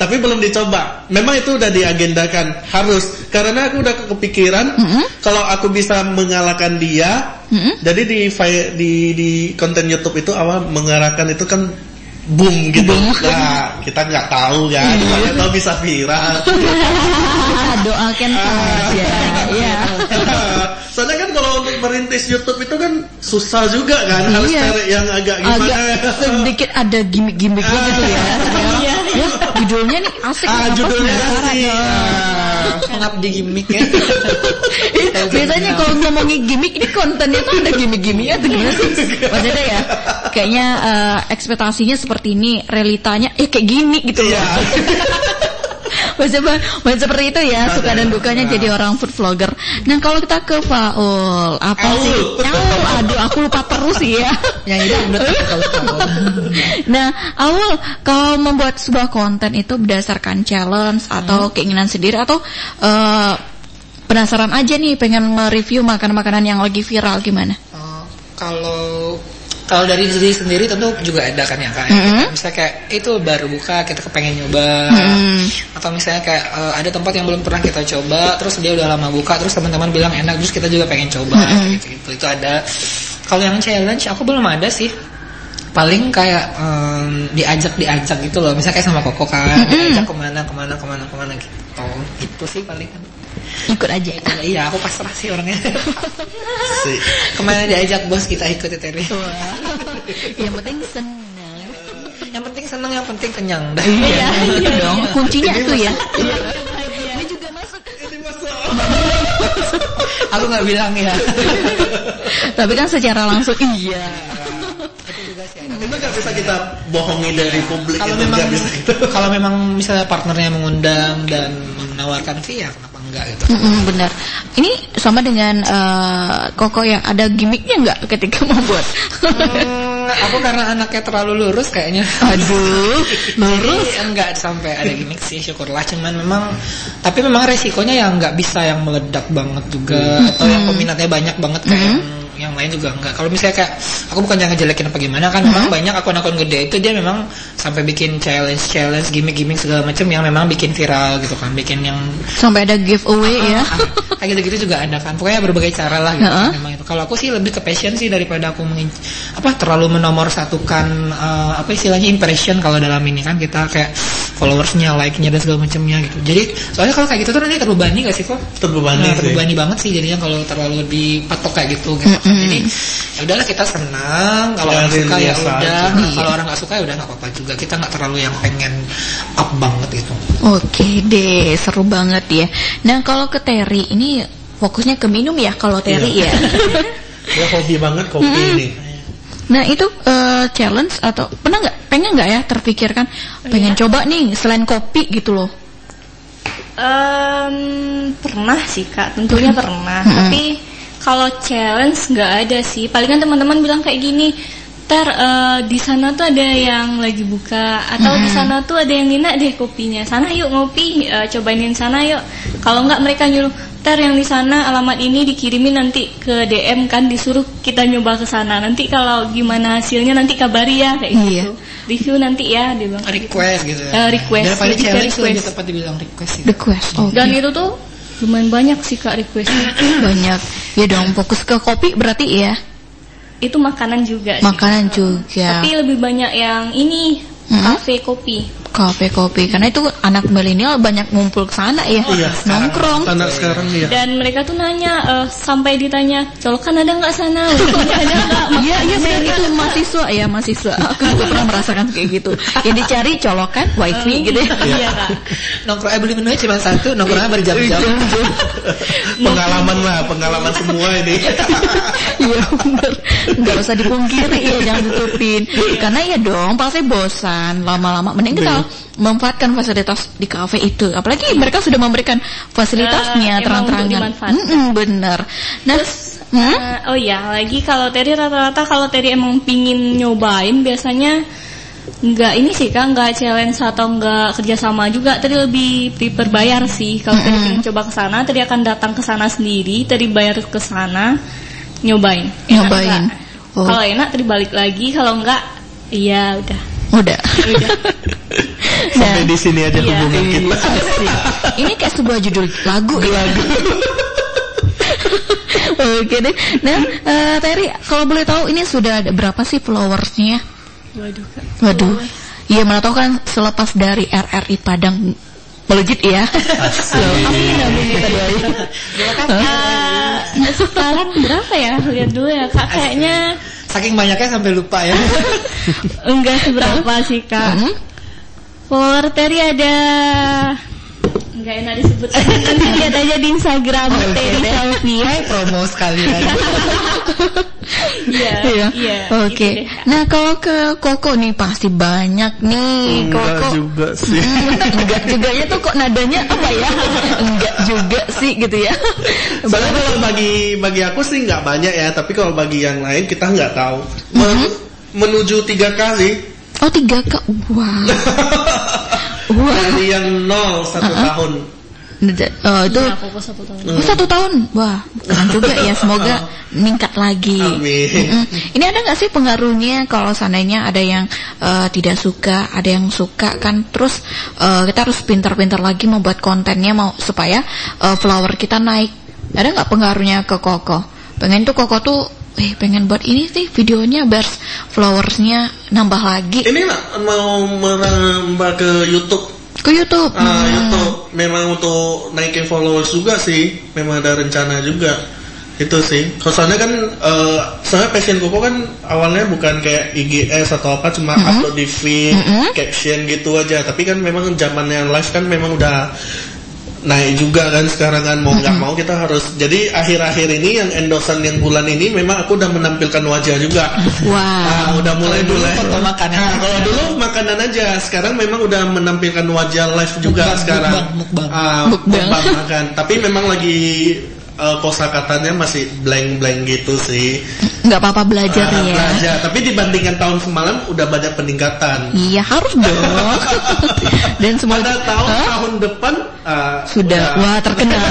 Tapi belum dicoba. Memang itu udah diagendakan harus karena aku udah kepikiran kalau aku bisa mengalahkan dia. Jadi di di di konten YouTube itu awal mengarahkan itu kan boom gitu. Nah, kita nggak tahu ya, kita tahu bisa viral. Doakan saja. Iya. Soalnya merintis YouTube itu kan susah juga kan, harus Iya. cari yang agak gimana. Agak sedikit ada gimmick-gimmicknya gitu ya. Iya. Ya, judulnya nih asik. Ah, judulnya sih. Ah, pengabdi gimmick ya Biasanya kalau ngomongin gimmick ini kontennya tuh ada gimmick-gimmicknya tuh gimana sih? Maksudnya ya, kayaknya eh, ekspektasinya seperti ini, realitanya eh kayak gimmick gitu Iya. Maksudnya, maksudnya seperti itu ya, suka dan dukanya jadi orang food vlogger. Nah kalau kita ke Faul, apa sih? Aul, aduh aku lupa terus ya. Yang itu tahu tahu. Nah, awal kalau membuat sebuah konten itu berdasarkan challenge atau keinginan sendiri atau eh, penasaran aja nih pengen nge-review makanan-makanan yang lagi viral gimana? Oh, kalau kalau dari diri sendiri tentu juga ada kan ya kak. Mhm. Misalnya kayak itu baru buka kita kepengen nyoba, Mhm. atau misalnya kayak eh, ada tempat yang belum pernah kita coba, terus dia udah lama buka, terus teman-teman bilang enak, terus kita juga pengen coba, gitu, gitu. Itu ada. Kalau yang challenge aku belum ada sih. Paling kayak em, diajak diajak gitu loh, misalnya kayak sama Koko kan, diajak ke mana ke mana ke mana ke mana gitu. Gitu sih paling kan. Ikut aja. Iya, aku pasrah sih orangnya. Si. Ke mana diajak bos kita ikut itu Teri. yang penting senang. Yang penting seneng, yang penting kenyang. Dah. Iya, itu dong. Kuncinya tuh ya. Aku nggak bilang ya. Tapi kan secara langsung iya. Itu nggak bisa kita bohongi dari publik Kalau itu memang nggak bisa kita. kalau memang misalnya partnernya mengundang dan menawarkan fee ya kenapa enggak gitu. Mm-mm, benar. Ini sama dengan eh, Koko yang ada gimmicknya nggak ketika membuat? Hmm, aku karena anaknya terlalu lurus kayaknya. Aduh, lurus. Jadi enggak sampai ada gimmick sih syukurlah cuman memang tapi memang resikonya yang nggak bisa yang meledak banget juga atau yang peminatnya banyak banget kayak yang yang lain juga enggak. Kalau misalnya kayak aku bukan yang ngejelekin apa gimana kan memang banyak akun-akun gede itu dia memang sampai bikin challenge challenge gimmick-gimmick segala macam yang memang bikin viral gitu kan, bikin yang Sampai ada giveaway ya. Ah, kayak gitu-gitu juga ada kan. Pokoknya berbagai cara lah gitu. Heeh. Memang itu. Kalau aku sih lebih ke passion sih daripada aku mengin, apa terlalu menomor satukan eh, apa istilahnya impression kalau dalam ini kan kita kayak followersnya, like-nya dan segala macamnya gitu. Jadi soalnya kalau kayak gitu tuh nanti terbebani gak sih kok? Terbebani Nah, sih. terbebani banget sih jadinya kalau terlalu dipatok kayak gitu gitu. kan. Jadi ya udahlah kita senang, kalau orang suka ya udah. Nah, kalau orang nggak suka ya udah nggak apa-apa juga. Kita nggak terlalu yang pengen up banget gitu. Oke deh, seru banget ya. Nah kalau ke Terry ini fokusnya ke minum ya kalau Terry ya. Dia hobi banget kopi nih. Nah itu eh, challenge atau pernah nggak pengen nggak ya terpikirkan pengen coba nih selain kopi gitu loh. Em, pernah sih kak, tentunya pernah. Tapi kalau challenge nggak ada sih. Palingan teman-teman bilang kayak gini, ter eh, di sana tuh ada yang lagi buka atau di sana tuh ada yang nina deh kopinya. Sana yuk ngopi, eh, cobainin sana yuk. Kalau nggak mereka nyuruh, ter yang di sana alamat ini dikirimin nanti ke DM kan disuruh kita nyoba ke sana. Nanti kalau gimana hasilnya nanti kabari ya kayak Iya. gitu. Review nanti ya dia bilang. kayak gitu. Request gitu. Eh, request, Daripada challenge lebih request. tepat dibilang request gitu. Request. Dan itu tuh lumayan banyak sih kak requestnya. banyak. Ya dong fokus ke kopi berarti ya. Itu makanan juga sih. Makanan juga. Tapi lebih banyak yang ini kafe kopi. Kafe kopi karena itu anak milenial banyak ngumpul ke sana ya. Iya, Nongkrong. Anak sekarang ya. Dan mereka tuh nanya eh, sampai ditanya, colokan ada nggak sana? Ada nggak? Iya iya benar itu mahasiswa ya mahasiswa. Aku juga pernah merasakan kayak gitu. Yang dicari colokan wifi gitu ya. Iya kak. Nongkrong eh beli menunya cuma satu, nongkrongnya berjam-jam. pengalaman lah, pengalaman semua ini. Iya benar. Gak usah dipungkiri ya jangan tutupin. Karena ya dong pasti bosan lama-lama. Mending kita memanfaatkan fasilitas di kafe itu. Apalagi mereka sudah memberikan fasilitasnya emang terang-terangan. Mm-mm, bener. Nah, hmm? Eh, oh iya, lagi kalau Terry rata-rata kalau Terry emang pingin nyobain biasanya nggak ini sih kak nggak challenge atau nggak kerjasama juga tadi lebih prefer bayar sih kalau tadi pengen coba ke sana tadi akan datang ke sana sendiri tadi bayar ke sana nyobain Enak Nyobain. Oh. kalau enak tadi balik lagi kalau enggak iya udah udah. udah Sampai di sini aja Iya. hubungan kita. Ini kayak sebuah judul lagu. Lagu. Oke deh. Nah, eh, Terry, kalau boleh tahu ini sudah ada berapa sih followersnya? waduh kak Waduh. Iya, mana tahu kan selepas dari RRI Padang melejit ya. Amin, amin kita doain. Eh, sekarang berapa ya lihat dulu ya kak kayaknya Saking banyaknya sampai lupa ya. enggak seberapa sih kak Hmm? Follower Terry ada Enggak enak disebut Nanti lihat aja di Instagram Terry Selvia Promo sekalian. Iya, Iya. iya, Oke. gitu. Nah, kalau ke Koko nih pasti banyak nih. Enggak Koko. juga sih. Enggak juga ya tuh kok nadanya apa ya? Enggak juga sih gitu ya. Soalnya kalau bagi bagi aku sih nggak banyak ya, tapi kalau bagi yang lain kita nggak tahu. Men- Menuju tiga kali Oh tiga kak, wah, wah. dari yang nol satu tahun. Oh, itu aku kok satu tahun. oh, satu tahun, wah keren juga ya. Semoga meningkat lagi. Amin. Ini ada nggak sih pengaruhnya kalau seandainya ada yang eh, tidak suka, ada yang suka kan? Terus eh, kita harus pintar-pintar lagi membuat kontennya mau supaya eh, follower kita naik. Ada nggak pengaruhnya ke Koko? Pengen tuh Koko tuh, eh pengen buat ini sih videonya biar followersnya nambah lagi Ini mau merambah ke YouTube. ke YouTube. Ah, Hmm. YouTube memang untuk naikin followers juga sih, memang ada rencana juga. Itu sih. Soalnya kan eh soalnya passion Koko kan awalnya bukan kayak IGS atau apa cuma upload di feed, caption gitu aja. Tapi kan memang zamannya live kan memang udah naik juga kan sekarang kan mau nggak mau kita harus jadi akhir-akhir ini yang endorsean yang bulan ini memang aku udah menampilkan wajah juga Wah. Ah, udah mulai dulu foto makanan. Nah, kalau dulu makanan aja sekarang memang udah menampilkan wajah live juga Mukbang, sekarang mukbang, mukbang. Ah, Mukbang. mukbang makan tapi memang lagi eh, kosakatanya masih blank-blank gitu sih nggak apa-apa belajar Ah, ya. belajar. tapi dibandingkan tahun semalam udah banyak peningkatan Iya harus dong. Dan semua pada tahun Hah? tahun depan ah, sudah udah- wah terkenal.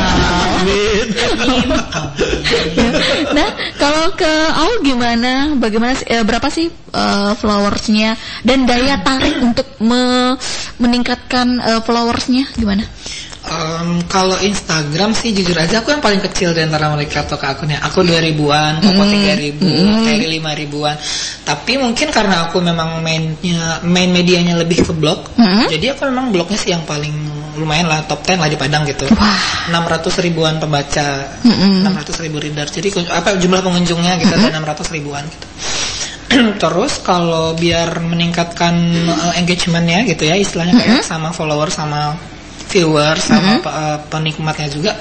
Nah kalau ke Aul gimana? Bagaimana eh, berapa sih eh, followersnya dan daya tarik untuk me- meningkatkan eh, followersnya gimana? Em, kalau Instagram sih jujur aja aku yang paling kecil di antara mereka atau ke akunnya. Aku 2000-an, Koko 3000, Terry 5000-an. Tapi mungkin karena aku memang mainnya main medianya lebih ke blog. Mm. Jadi aku memang blognya sih yang paling lumayan lah top 10 lah di Padang gitu. Wah. 600 ribuan pembaca, Mm-mm. 600 ribu reader. Jadi apa jumlah pengunjungnya gitu ada 600 ribuan gitu. Terus kalau biar meningkatkan uh, engagementnya gitu ya istilahnya kayak sama follower sama viewer sama pe- uh, penikmatnya juga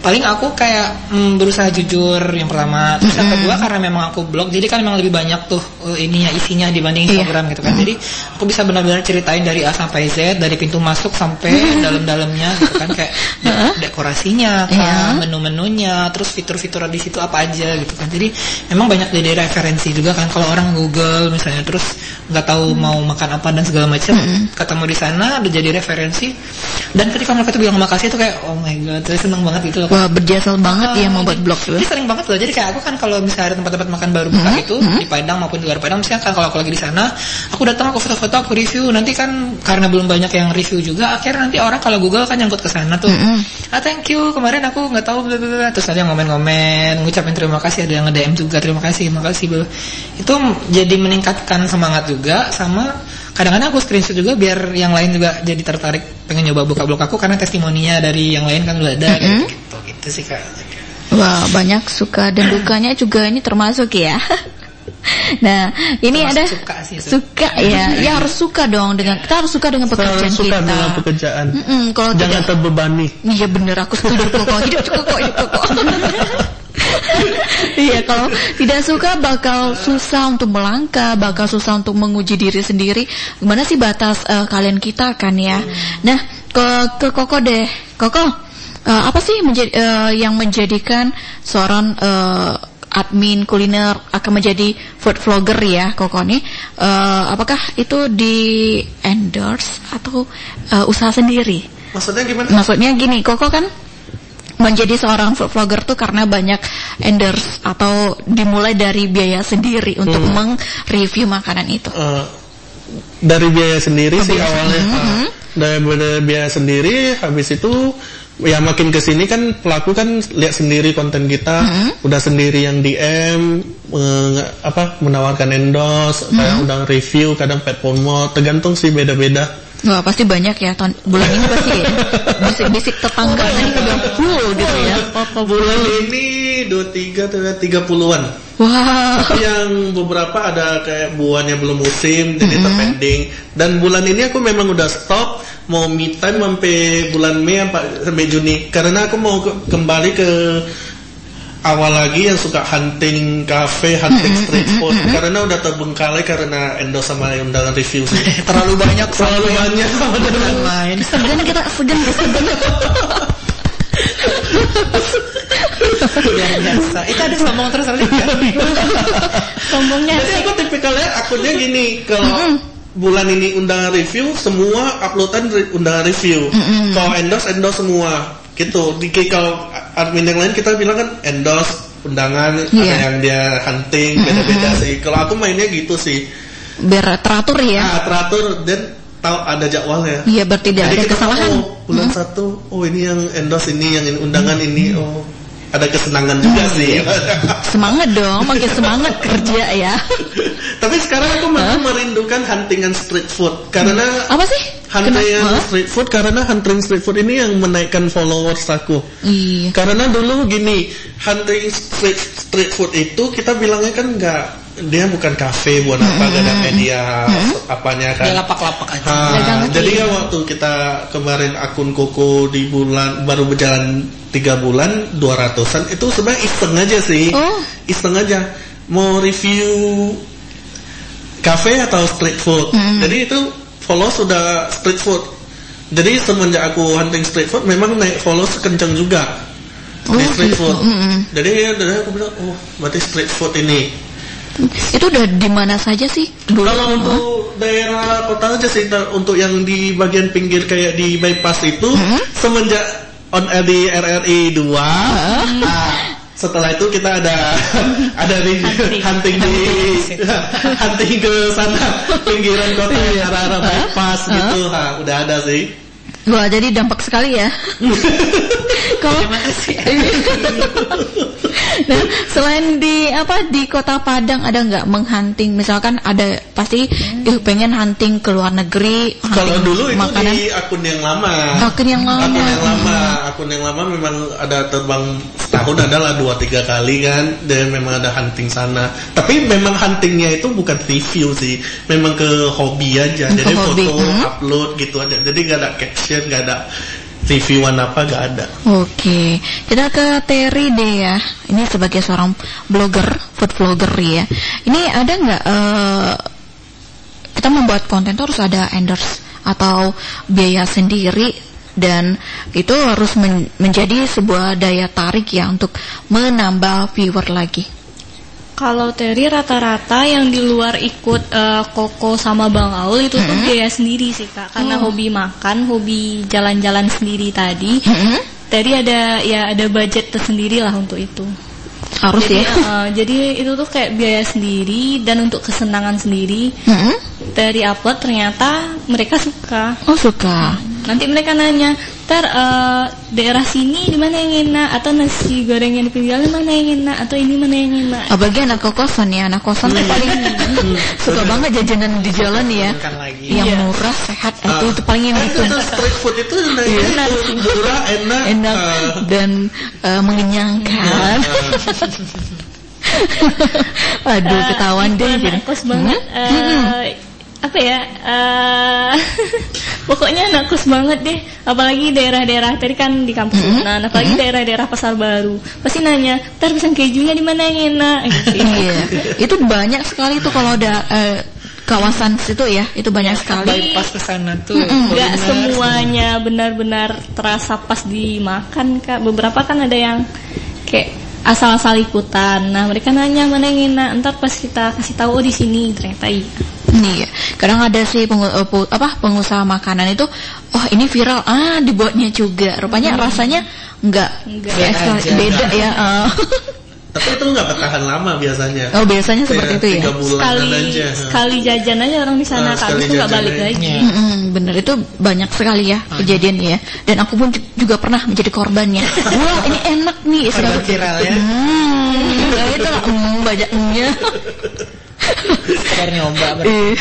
paling aku kayak mm, berusaha jujur yang pertama. Terus yang kedua karena memang aku blog jadi kan memang lebih banyak tuh uh, ininya isinya dibanding Iya. Instagram gitu kan. Jadi aku bisa benar-benar ceritain dari A sampai Z dari pintu masuk sampai dalam-dalamnya gitu kan. Kayak de- dekorasinya Iya. kan menu-menunya terus fitur-fitur di situ apa aja gitu kan. Jadi memang banyak jadi referensi juga kan. Kalau orang Google misalnya terus nggak tahu mau makan apa dan segala macam ketemu di sana udah jadi referensi. Dan ketika mereka tuh bilang makasih tuh kayak oh my god saya seneng banget gitu loh Wah berjasa banget ya Ah, membuat jadi- blog tuh. Jadi sering banget loh. Jadi kayak aku kan kalau misalnya ada tempat-tempat makan baru buka itu di Padang maupun di luar Padang, misalnya kan kalau aku lagi di sana, aku datang aku foto-foto, aku review. Nanti kan karena belum banyak yang review juga, akhirnya nanti orang kalau Google kan nyangkut ke sana tuh. Ah thank you kemarin aku nggak tahu bla bla terus ada yang ngomen-ngomen, ngucapin terima kasih, ada yang nge-DM juga terima kasih, terima kasih. bla. Itu jadi meningkatkan semangat juga sama kadang-kadang aku screenshot juga biar yang lain juga jadi tertarik pengen nyoba buka blog aku karena testimoninya dari yang lain kan udah ada kayak gitu gitu sih kak. Wah banyak suka dan dukanya juga ini termasuk ya. Nah ini Termasuk ada suka sih itu. suka ya, ya harus suka dong dengan kita harus suka dengan pekerjaan Harus suka kita. dengan pekerjaan Mm-mm, kalau jangan tidak, terbebani iya bener aku setuju kok hidup kok hidup kok. Iya kalau tidak suka bakal susah untuk melangkah, bakal susah untuk menguji diri sendiri. Gimana sih batas eh, kalian kita kan ya? Nah ke ke Koko deh, Koko eh, apa sih menjadi eh, yang menjadikan seorang eh, admin kuliner akan menjadi food vlogger ya Koko nih? Eh, apakah itu di endorse atau eh, usaha sendiri? maksudnya gimana Maksudnya gini, Koko kan menjadi seorang food vlogger tuh karena banyak endorse atau dimulai dari biaya sendiri untuk meng-review makanan itu. Eh, dari biaya sendiri sih awalnya Ah, dari dari biaya sendiri habis itu ya makin ke sini kan pelaku kan lihat sendiri konten kita udah sendiri yang DM eh, apa menawarkan endorse kadang udah review kadang pet promote tergantung sih beda-beda Wah pasti banyak ya tahun bulan ini pasti ya. bisik-bisik tetangga tadi udah full gitu ya. bulan ini 23 tuh 30-an Wah. Tapi yang beberapa ada kayak buahnya belum musim jadi terpending dan bulan ini aku memang udah stop mau me time sampai bulan Mei sampai Juni karena aku mau ke- kembali ke awal lagi yang suka hunting cafe, hunting street food karena udah terbengkalai karena endorse sama undangan review sih. Terlalu banyak Terlalu banyak sama dengan main. Segan kita segan segan. Luar biasa. Itu ada sombong terus tadi kan? Sombongnya Jadi aku tipikalnya akunnya gini kalau bulan ini undangan review semua uploadan undangan review. Kalau endorse endorse semua gitu. Di kalau admin yang lain kita bilang kan endorse undangan ada Iya. yang dia hunting beda-beda sih. Kalau aku mainnya gitu sih. Biar teratur ya. Nah, teratur dan tahu ada jadwalnya. Iya, biar tidak ada kita kesalahan. Oh, bulan satu, oh ini yang endorse ini, yang undangan ini, oh ada kesenangan juga sih. Semangat dong, makin semangat kerja ya. Tapi sekarang aku malah merindukan huntingan street food karena Apa sih? Kenapa? street food karena hunting street food ini yang menaikkan followers aku. Iya. Karena dulu gini, hunting street street food itu kita bilangnya kan nggak dia bukan kafe buat apa gak ada media apanya kan. Dia lapak-lapak aja. Ah, Dagang kaki. jadi kan waktu kita kemarin akun Koko di bulan baru berjalan tiga bulan 200an itu sebenarnya iseng aja sih. Oh. Iseng aja mau review cafe atau street food. Jadi itu follow sudah street food. Jadi semenjak aku hunting street food memang naik follow kenceng juga di Oh, street gitu. food. Mm-mm. Jadi ya dari aku bilang oh berarti street food ini. Itu udah di mana saja sih? Dulu. Kalau untuk daerah kota aja sih, untuk yang di bagian pinggir kayak di bypass itu semenjak on air di RRI 2 nah, setelah itu kita ada ada di hunting. di hunting ke sana pinggiran kota yang arah-arah bypass gitu, ha, udah ada sih. Wah, jadi dampak sekali ya. Kalau nah, selain di apa di Kota Padang ada nggak menghunting? Misalkan ada pasti ih, pengen hunting ke luar negeri. Kalau dulu itu makanan. di akun yang lama. Akun yang lama. Akun yang lama, akun yang lama memang ada terbang setahun adalah dua tiga kali kan, dan memang ada hunting sana. Tapi memang huntingnya itu bukan review sih, memang ke hobi aja. Ke Jadi hobi, foto, hmm. upload gitu aja. Jadi gak ada caption, gak ada reviewan apa, gak ada. Oke, kita ke Terry deh ya. Ini sebagai seorang blogger, food vlogger ya. Ini ada nggak eh, kita membuat konten tuh harus ada endorse atau biaya sendiri dan itu harus men- menjadi sebuah daya tarik ya untuk menambah viewer lagi. Kalau Terry rata-rata yang di luar ikut eh, Koko sama Bang Aul itu tuh biaya sendiri sih kak, karena hobi makan, hobi jalan-jalan sendiri tadi. Mm-mm. Terry ada ya ada budget tersendiri lah untuk itu. Harus jadi, ya. eh, jadi itu tuh kayak biaya sendiri dan untuk kesenangan sendiri. Mm-mm. Terry upload ternyata mereka suka. Oh suka. Nanti mereka nanya, ter eh, daerah sini di mana yang enak atau nasi goreng yang di pinggir jalan mana yang enak atau ini mana yang enak. Apalagi anak kosan ya, anak kosan tuh paling suka banget jajanan di jalan ya. Yang Iya. murah, sehat, itu itu paling yang itu. Itu street food itu enak, murah, enak, enak eh, dan eh, mengenyangkan. Aduh, ketahuan deh. kos banget. eh, apa ya? eh, pokoknya anak kos banget deh. Apalagi daerah-daerah tadi kan di kampus Unan, apalagi daerah-daerah pasar baru. Pasti nanya, "Ntar pisang kejunya di mana yang enak?" Gitu. Iya, itu banyak sekali tuh kalau ada eh, kawasan situ ya, itu banyak sekali. Bypass ke sana tuh. Enggak kuliner. semuanya benar-benar terasa pas dimakan kak. Beberapa kan ada yang kayak asal-asal ikutan. Nah mereka nanya mana yang enak. Ntar pas kita kasih tahu oh di sini ternyata iya. Nih, kadang ada sih pengu- eh, apa pengusaha makanan itu, oh ini viral, ah dibuatnya juga. Rupanya rasanya enggak, Enggak. biasa, Beda aja. beda ya. eh. tapi itu nggak bertahan lama biasanya. oh biasanya seperti itu ya. Tiga bulanan Sekali aja. sekali jajan aja orang di sana Ah, sekali Habis itu nggak balik aja. lagi. Iya. Mm-mm, bener itu banyak sekali ya kejadian ya dan aku pun ju- juga pernah menjadi korbannya wah ini enak nih Korban viral ya. hmm, nah itu lah mm, banyaknya Sekedar nyoba Iya.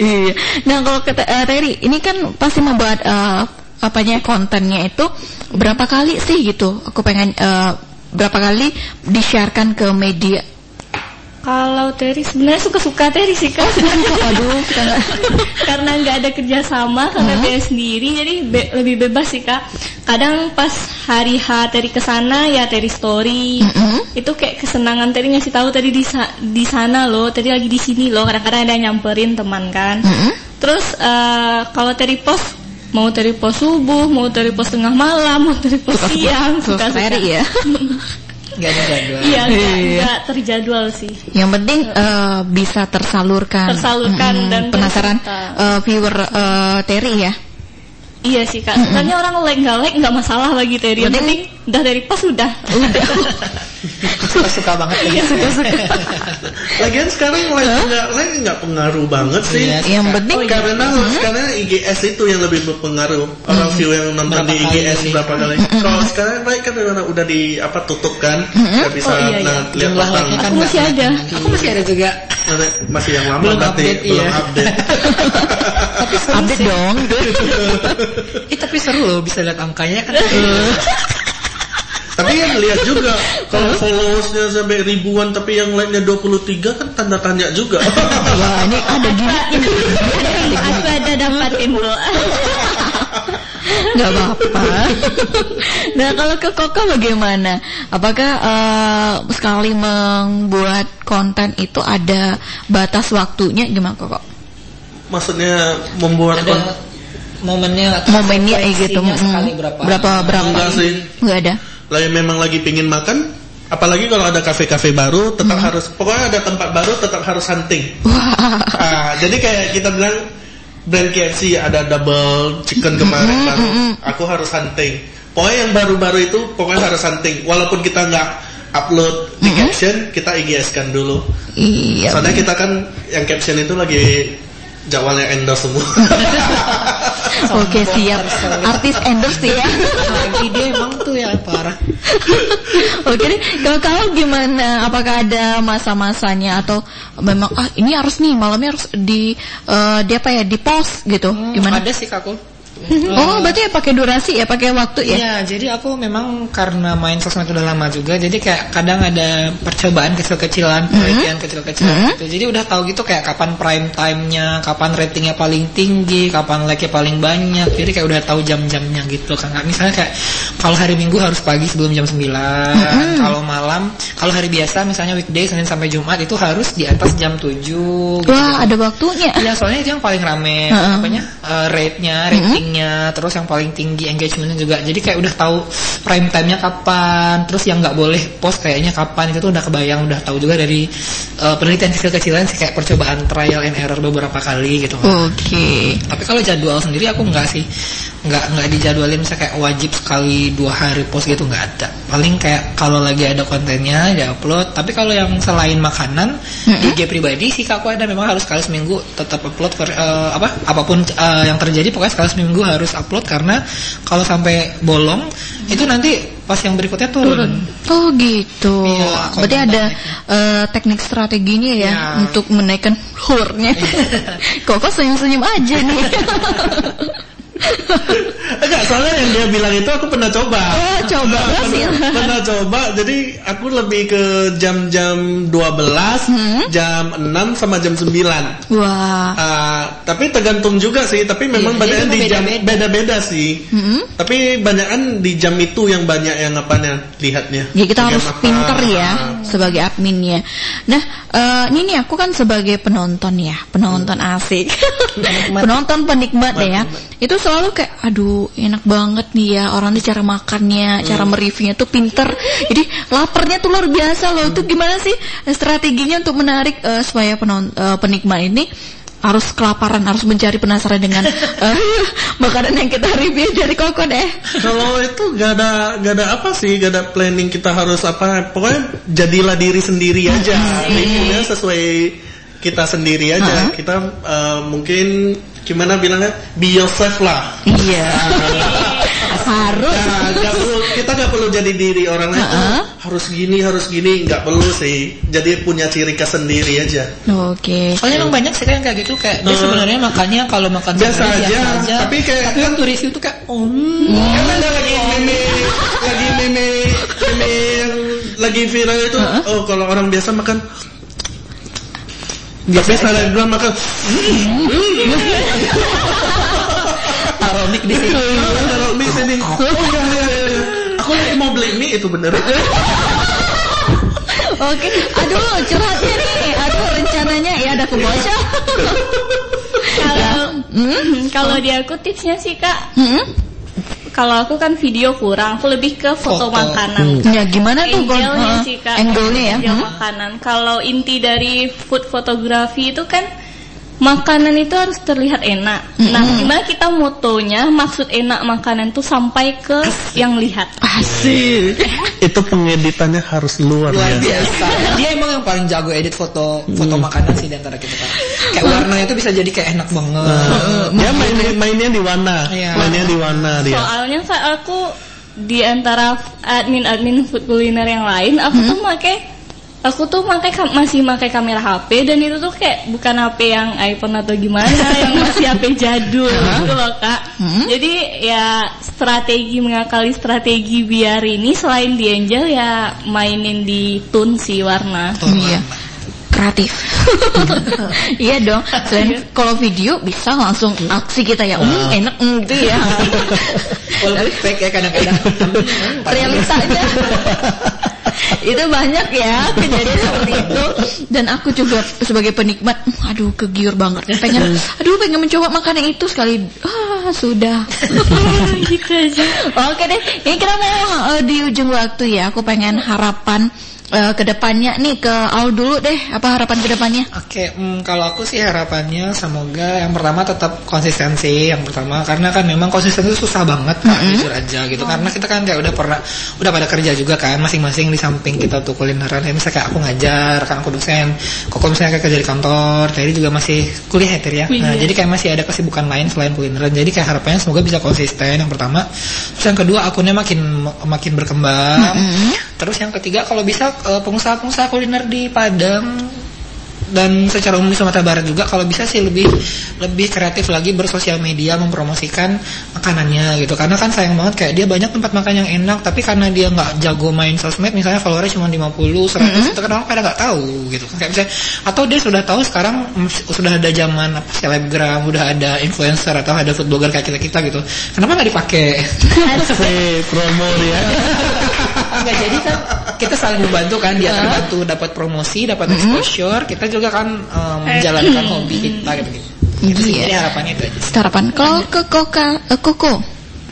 iya nah kalau kata eh, Terry ini kan pasti membuat eh, apanya kontennya itu berapa kali sih gitu aku pengen eh, berapa kali di-sharekan ke media Kalau Terry sebenarnya suka-suka Terry sih kak. Aduh, kita nggak. karena nggak ada kerjasama karena dia sendiri jadi be- lebih bebas sih kak. Kadang pas hari H Terry ke sana ya Terry story. Mm-mm. Itu kayak kesenangan Terry ngasih tahu tadi di sa- di sana loh, tadi lagi di sini loh. Kadang-kadang ada yang nyamperin teman kan. Mm-mm. Terus eh, kalau Terry post mau Terry post subuh, mau Terry post tengah malam, mau Terry post siang, Suka. Terry ya. Gak ada jadwal. Iya, nggak Iya. nggak terjadwal sih. Yang penting eh, bisa tersalurkan. Tersalurkan Mm-mm. dan penasaran eh, viewer eh, Terry ya. Iya sih kak, sebenarnya orang like nggak like nggak masalah bagi Terry. Yang Penting- penting udah dari pas udah. Suka-suka banget ya. Lagian sekarang like nggak like nggak pengaruh banget sih. Iya, Yang penting Karena sekarang IGS itu yang lebih berpengaruh orang view yang nonton Berapa di IGS kali. berapa kali. Kalau sekarang like kan udah, udah di apa tutup kan, nggak bisa Oh, iya, iya. nah, lihat Jumlah kan Aku masih ada. Aku masih ada juga. masih yang lama Belum berarti update, belum iya. update. update dong. Eh, tapi seru loh bisa lihat angkanya kan. tapi kan lihat juga kalau followersnya sampai ribuan tapi yang like-nya 23 kan tanda tanya juga. Wah, ini ada gini. Aku ada dapatin dulu. Gak apa-apa. nah kalau ke Koko bagaimana? Apakah eh, sekali membuat konten itu ada batas waktunya gimana Koko? Maksudnya membuat Ada kon- momennya Momennya eh, gitu. frekuensinya mm. sekali berapa? Berapa berapa? Enggak sih. Nggak ada. lagi memang lagi pingin makan apalagi kalau ada kafe-kafe baru tetap harus pokoknya ada tempat baru tetap harus hunting. Ah, jadi kayak kita bilang brand KFC ada double chicken kemarin baru aku harus hunting pokoknya yang baru-baru itu pokoknya harus hunting walaupun kita nggak upload di caption kita IGS kan dulu Iya. soalnya kita kan yang caption itu lagi jadwalnya endorse semua Oke siap. Artis endorse ya. Ide emang tuh ya parah. Oke deh. Kalau kamu gimana? Apakah ada masa-masanya atau memang ah ini harus nih malamnya harus di eh, di apa ya di post gitu? Gimana? Ada sih kakul. Oh berarti ya pakai durasi ya pakai waktu ya? Iya, jadi aku memang karena main sosmed udah lama juga, jadi kayak kadang ada percobaan kecil-kecilan, penelitian kecil-kecilan gitu. Jadi udah tahu gitu kayak kapan prime time-nya, kapan ratingnya paling tinggi, kapan like-nya paling banyak. Jadi kayak udah tahu jam-jamnya gitu kan. Kayak Misalnya kayak kalau hari Minggu harus pagi sebelum jam 9, kalau malam, kalau hari biasa misalnya weekday Senin sampai Jumat itu harus di atas jam 7 gitu. Wah ada waktunya. Iya soalnya itu yang paling rame Heeh. apanya uh, rate-nya, ratingnya, terus yang paling tinggi engagementnya juga. Jadi kayak udah tahu prime time-nya kapan, terus yang nggak boleh post kayaknya kapan itu tuh udah kebayang, udah tahu juga dari uh, penelitian kecil-kecilan sih kayak percobaan trial and error beberapa kali gitu. Oke. Tapi kalau jadwal sendiri aku nggak sih, nggak nggak dijadwalin misalnya kayak wajib sekali dua hari post gitu nggak ada. Paling kayak kalau lagi ada kontennya ya upload. Tapi kalau yang selain makanan, di IG pribadi sih aku ada memang harus sekali seminggu tetap upload ver- eh, apa apa pun eh, yang terjadi pokoknya sekali seminggu harus upload karena kalau sampai bolong itu nanti pas yang berikutnya turun. Oh gitu. Iya, Berarti ada eh, teknik strateginya ya Iya. untuk menaikkan. Kok kok senyum-senyum aja nih. Enggak, soalnya yang dia bilang itu aku pernah coba. Oh, coba Ah, berhasil. pernah, pernah coba. Jadi aku lebih ke jam-jam 12, Hmm? jam 6 sama jam 9. Wah. Ah, tapi tergantung juga sih, tapi memang Iya, banyak di jam beda-beda. sih. Hmm? Tapi banyakan di jam itu yang banyak yang apanya lihatnya. Ya kita harus apa. pinter ya sebagai adminnya. Nah, eh, ini nih aku kan sebagai penonton ya, penonton asik, penonton penikmat deh ya. Itu selalu kayak, aduh enak banget nih ya orang tuh cara makannya, cara mereviewnya tuh pinter. Jadi laparnya tuh luar biasa loh. Itu gimana sih strateginya untuk menarik eh, supaya penon, eh, penikmat ini harus kelaparan, harus mencari penasaran dengan eh, makanan yang kita review dari Koko deh. Kalau itu gak ada gak ada apa sih, gak ada planning kita harus apa. Pokoknya jadilah diri sendiri aja. Reviewnya sesuai kita sendiri aja. Kita eh, mungkin gimana bilangnya be yourself lah. Iya. harus. Nah, perlu, kita nggak perlu jadi diri orang lain. Uh-uh. Harus gini, harus gini, nggak perlu sih. Jadi punya ciri khas sendiri aja. Oke. Soalnya emang banyak sih kan kayak gitu kayak dia Hmm. sebenarnya makannya kalau makan Biasa sehari aja, tapi kayak- tapi waktu review tuh kayak oh Kan ada lagi meme, lagi meme, meme yang lagi viral itu. Oh, kalau orang biasa makan Tapi selebgram makan Taruh mic di sini. Taruh mie sini. Oh iya iya iya. Aku lagi mau beli mie itu bener. Oke, aduh curhatnya nih, aduh rencananya ya ada kebocor. Kalau Hmm? kalau di aku tipsnya sih kak, Hmm? Kalau aku kan video kurang, aku lebih ke foto, Foto. makanan. Ya gimana tuh? Angle-nya Uh, sih kak. Angle-nya ya. Angle Hmm? makanan. Kalau inti dari food photography itu kan makanan itu harus terlihat enak. Nah, gimana kita motonya maksud enak makanan itu sampai ke yang lihat. Asik. Itu pengeditannya harus luar Luar biasa. Dia emang yang paling jago edit foto foto makanan sih di antara kita. Kayak warnanya itu bisa jadi kayak enak banget. Dia mainnya mainnya di warna, Iya. mainnya di warna dia. Soalnya kak aku di antara admin-admin food kuliner yang lain, aku tuh pakai aku tuh pakai kam- masih pakai kamera HP dan itu tuh kayak bukan HP yang iPhone atau gimana, yang masih HP jadul gitu loh kak. Jadi ya strategi mengakali strategi biar ini selain di Angel ya mainin di tune si warna. Iya. Kreatif. iya dong. Selain kalau video bisa langsung aksi kita ya. Hmm, enak hmm, gitu ya. Walaupun fake ya kadang-kadang. realitanya itu banyak ya kejadian seperti itu. Dan aku juga sebagai penikmat aduh kegiur banget. Pengen aduh pengen mencoba makanan itu sekali. Ah sudah. Gitu aja. oke deh ini kita mau eh, di ujung waktu ya aku pengen harapan eh, ke depannya nih ke Aul dulu deh. Apa harapan ke depannya? Oke, hmm, kalau aku sih harapannya semoga yang pertama tetap konsistensi yang pertama. Karena kan memang konsisten itu susah banget Kak, jujur aja gitu. Karena kita kan kayak udah pernah udah pada kerja juga kan masing-masing di samping kita tuh kulineran. Ya misalnya kayak aku ngajar kan aku dosen koko misalnya kayak kerja di kantor Terry juga masih kuliah ya Terry ya? Nah jadi kayak masih ada kesibukan lain selain kulineran. Jadi kayak harapannya semoga bisa konsisten yang pertama. Terus yang kedua akunnya makin makin berkembang. Terus yang ketiga kalau bisa eh, pengusaha-pengusaha kuliner di Padang dan secara umum di Sumatera Barat juga kalau bisa sih lebih lebih kreatif lagi bersosial media mempromosikan makanannya gitu. Karena kan sayang banget kayak dia banyak tempat makan yang enak tapi karena dia nggak jago main sosmed misalnya followernya cuma 50 100 itu kan orang pada nggak tahu gitu. Kayak misalnya atau dia sudah tahu sekarang mm, sudah ada zaman apa selebgram udah ada influencer atau ada food blogger kayak kita kita gitu. Kenapa nggak dipakai? Promo dia. Enggak jadi kan kita saling membantu kan dia terbantu dapat promosi, dapat exposure, kita juga kan um, menjalankan hobi kita gitu gitu. Sih, Iya. Jadi harapannya itu aja. sih. harapan kalau ke Koka eh, Koko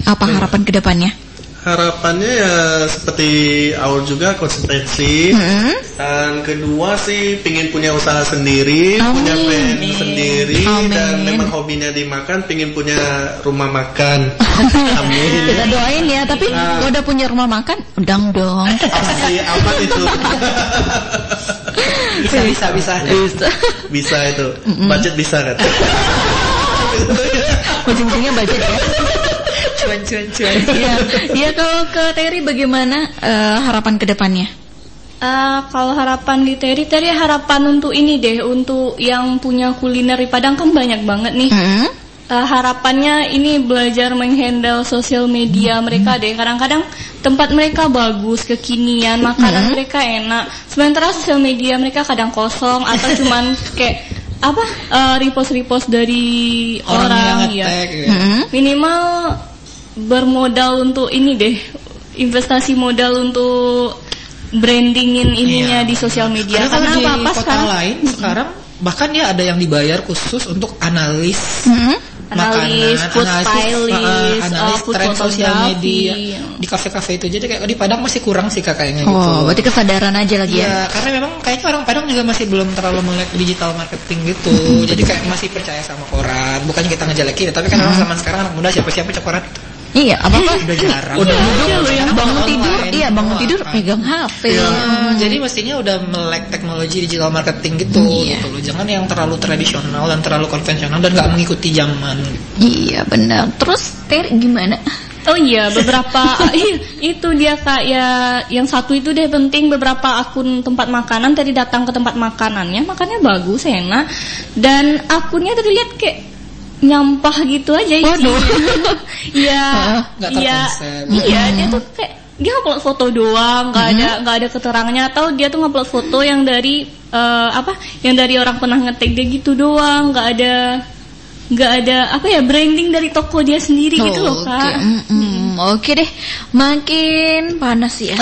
apa harapan ke depannya Harapannya ya seperti awal juga konsistensi. Hmm? Dan kedua sih pingin punya usaha sendiri, Amin. punya brand sendiri Amin. dan memang hobinya dimakan, pingin punya rumah makan. Amin. Kita doain ya, tapi kalau udah punya rumah makan, undang dong. Si apa itu? Bisa bisa bisa. Bisa. Bisa itu. Budget bisa kan? Ujung-ujungnya budget ya. Cuan cuan cuan. Iya, iya kalau ke Terry bagaimana eh, harapan ke depannya? Eh, kalau harapan di Terry, Terry harapan untuk ini deh, untuk yang punya kuliner di Padang kan banyak banget nih. Hmm? Eh, harapannya ini belajar menghandle sosial media mereka deh. Kadang-kadang tempat mereka bagus, kekinian, makanan mereka enak. Sementara sosial media mereka kadang kosong atau cuman kayak apa eh, repost-repost dari Orang orang, yang ya. Hmm? Minimal bermodal untuk ini deh, investasi modal untuk brandingin ininya Iya. di sosial media. Karena, Karena di apa-apa kota sekarang lain sekarang bahkan dia ada yang dibayar khusus untuk analis Hmm? Analis, makanan, food analisis, stylist, uh, analis uh, food tren sosial media di kafe-kafe itu. Jadi kayak di Padang masih kurang sih kak kayaknya gitu. Oh, berarti kesadaran aja lagi ya. Iya, karena memang kayaknya orang Padang juga masih belum terlalu melek digital marketing gitu. Jadi kayak masih percaya sama koran. Bukan kita ngejelekin, tapi kan orang zaman sekarang anak muda siapa-siapa cek koran. Iya, apa apa? Udah jarang. Udah Iya, yang udah bangun online. tidur, iya bangun tidur pegang HP. Hmm, jadi mestinya udah melek teknologi digital marketing gitu, Iya. gitu loh. Jangan yang terlalu tradisional dan terlalu konvensional dan nggak mengikuti zaman. Iya benar. Terus Terry gimana? Oh iya, beberapa iya, itu dia kak ya yang satu itu deh penting beberapa akun tempat makanan tadi datang ke tempat makanannya, makannya bagus, enak dan akunnya tadi lihat kayak nyampah gitu aja Waduh. Iya, iya, iya dia tuh kayak dia upload foto doang, nggak ada nggak ada keterangannya atau dia tuh ngupload foto yang dari eh, apa yang dari orang pernah ngetek dia gitu doang, nggak ada nggak ada apa ya branding dari toko dia sendiri gitu loh kak. Oke deh, makin panas ya.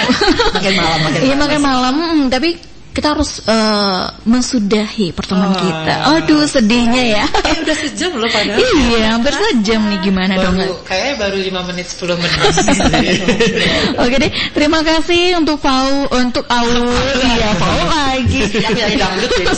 Makin malam, makin Iya makin malam, tapi kita harus eh, mensudahi pertemuan Oh. kita. Aduh sedihnya ya. Eh, udah sejam loh padahal. iya, hampir sejam nih gimana dong. Baru, kayaknya baru 5 menit 10 menit. Oke deh, terima kasih untuk Pau, untuk Aul, iya Pau lagi. Dangdut ya.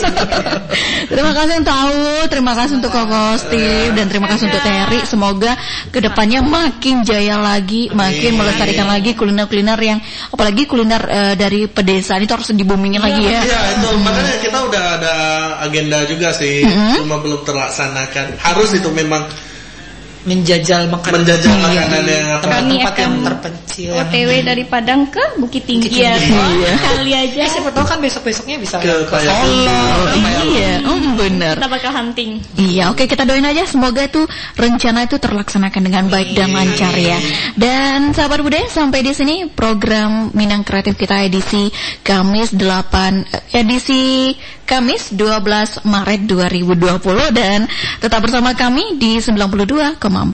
terima kasih untuk Aul, terima kasih untuk Koko Steve, dan terima kasih untuk Terry. Semoga ke depannya makin jaya lagi, makin melestarikan lagi kuliner-kuliner yang, apalagi kuliner eh, dari pedesaan itu harus dibumingin lagi ya. Iya itu makanya kita udah ada agenda juga sih, cuma belum terlaksanakan. Harus itu memang Menjajal makanan. menjajal makanan yang Tempat-tempat yang terpencil. yang- OTW dari Padang ke Bukit Tinggi Bukit ya. Tinggi. Kali aja. Eh siapa tahu kan besok-besoknya bisa Ke. Solo. Iya, mm, bener. Kita bakal hunting. Iya, oke kita doain aja semoga itu rencana itu terlaksanakan dengan baik dan lancar ya. Dan sahabat budaya sampai di sini program Minang Kreatif kita edisi Kamis 8 eh, edisi Kamis 12 Maret 2020 dan tetap bersama kami di 92,4